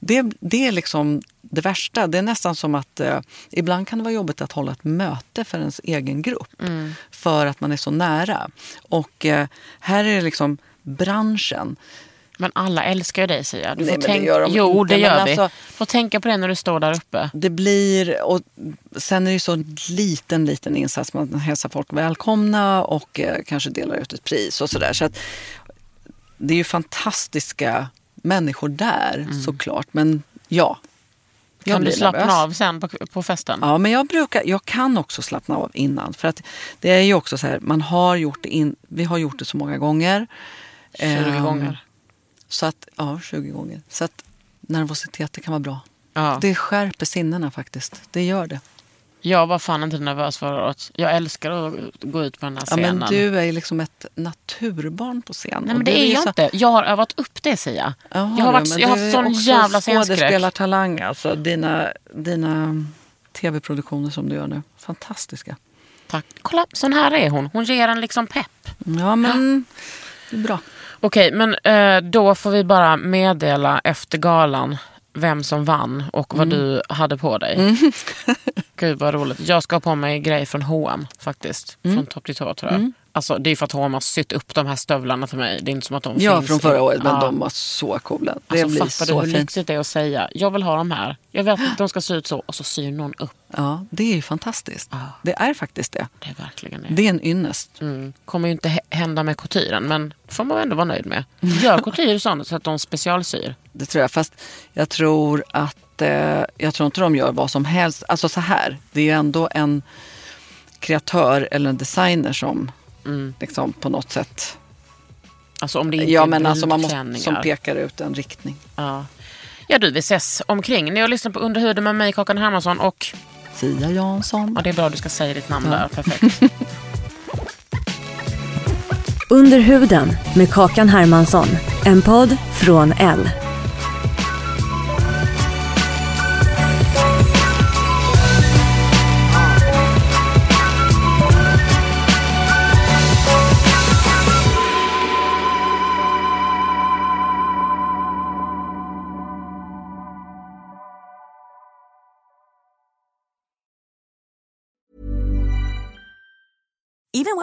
Speaker 4: Det, det är liksom det värsta. Det är nästan som att eh, ibland kan det vara jobbigt att hålla ett möte för ens egen grupp. För att man är så nära. Och eh, här är det liksom branschen.
Speaker 1: Men alla älskar ju dig Sia. Du
Speaker 4: Nej,
Speaker 1: får
Speaker 4: men det gör de
Speaker 1: jo,
Speaker 4: inte,
Speaker 1: det gör vi.
Speaker 4: alltså-
Speaker 1: får tänka på det när du står där uppe.
Speaker 4: Det blir... Och sen är det så liten, liten insats. Man hälsar folk välkomna och eh, kanske delar ut ett pris och sådär. Så att, det är ju fantastiska människor där såklart. Men ja. jag
Speaker 1: Kan du slappna
Speaker 4: nervös.
Speaker 1: av sen på, på festen?
Speaker 4: Ja, men jag, brukar, jag kan också slappna av innan. För att det är ju också så här, man har gjort in, vi har gjort det så många gånger.
Speaker 1: 20
Speaker 4: Ehm,
Speaker 1: gånger.
Speaker 4: Så att, ja, 20 gånger. Så att nervositet, det kan vara bra.
Speaker 1: Ja.
Speaker 4: Det skärper sinnena faktiskt. Det gör det.
Speaker 1: Jag var fan inte nervös förra året. Jag älskar att gå ut på den här
Speaker 4: Ja,
Speaker 1: scenen.
Speaker 4: men du är ju liksom ett naturbarn på scen.
Speaker 1: Nej men det
Speaker 4: du
Speaker 1: är jag
Speaker 4: så-
Speaker 1: inte. Jag har övat upp det Sia.
Speaker 4: Jaha,
Speaker 1: jag har, varit,
Speaker 4: du,
Speaker 1: jag har
Speaker 4: du
Speaker 1: haft
Speaker 4: är
Speaker 1: sån
Speaker 4: också
Speaker 1: jävla scenskräck.
Speaker 4: skådespelartalang. Alltså, dina, dina tv-produktioner som du gör nu. Fantastiska.
Speaker 1: Tack. Kolla, sån här är hon. Hon ger en liksom pepp.
Speaker 4: Ja, men det är bra.
Speaker 1: Okej, men eh, då får vi bara meddela efter galan vem som vann och vad
Speaker 4: Mm.
Speaker 1: du hade på dig. Gud vad roligt. Jag ska ha på mig grej från H&M faktiskt.
Speaker 4: Mm.
Speaker 1: Från topp till tå tror jag. Alltså, det är för att H&M har sytt upp de här stövlarna till mig. Det är inte som att de
Speaker 4: Ja,
Speaker 1: finns.
Speaker 4: från förra året, men
Speaker 1: Ja.
Speaker 4: de var så coola. Det
Speaker 1: Alltså,
Speaker 4: blir
Speaker 1: fattar
Speaker 4: så
Speaker 1: du hur
Speaker 4: fint.
Speaker 1: lyxigt det är att säga jag vill ha de här. Jag vet att de ska se ut så och så syr någon upp.
Speaker 4: Ja, det är ju fantastiskt. Det är faktiskt det.
Speaker 1: Det är verkligen det.
Speaker 4: Det är en ynnest.
Speaker 1: Mm. Kommer ju inte hä- hända med couturen men får man ändå vara nöjd med. Gör couture sånt så att de specialsyr.
Speaker 4: Det tror jag. Fast jag tror att eh, jag tror inte de gör vad som helst. Alltså så här, det är ju ändå en kreatör eller en designer som
Speaker 1: Mm.
Speaker 4: liksom på något sätt
Speaker 1: Alltså om det inte
Speaker 4: ja,
Speaker 1: är
Speaker 4: men alltså man måste, som pekar ut en riktning.
Speaker 1: Ja. ja du, vi ses omkring. Ni har lyssnat på Under huden med mig, Kakan Hermansson och
Speaker 4: Sia Jansson.
Speaker 1: ja, det är bra du ska säga ditt namn där. Perfekt.
Speaker 2: Under huden med Kakan Hermansson. En podd från L.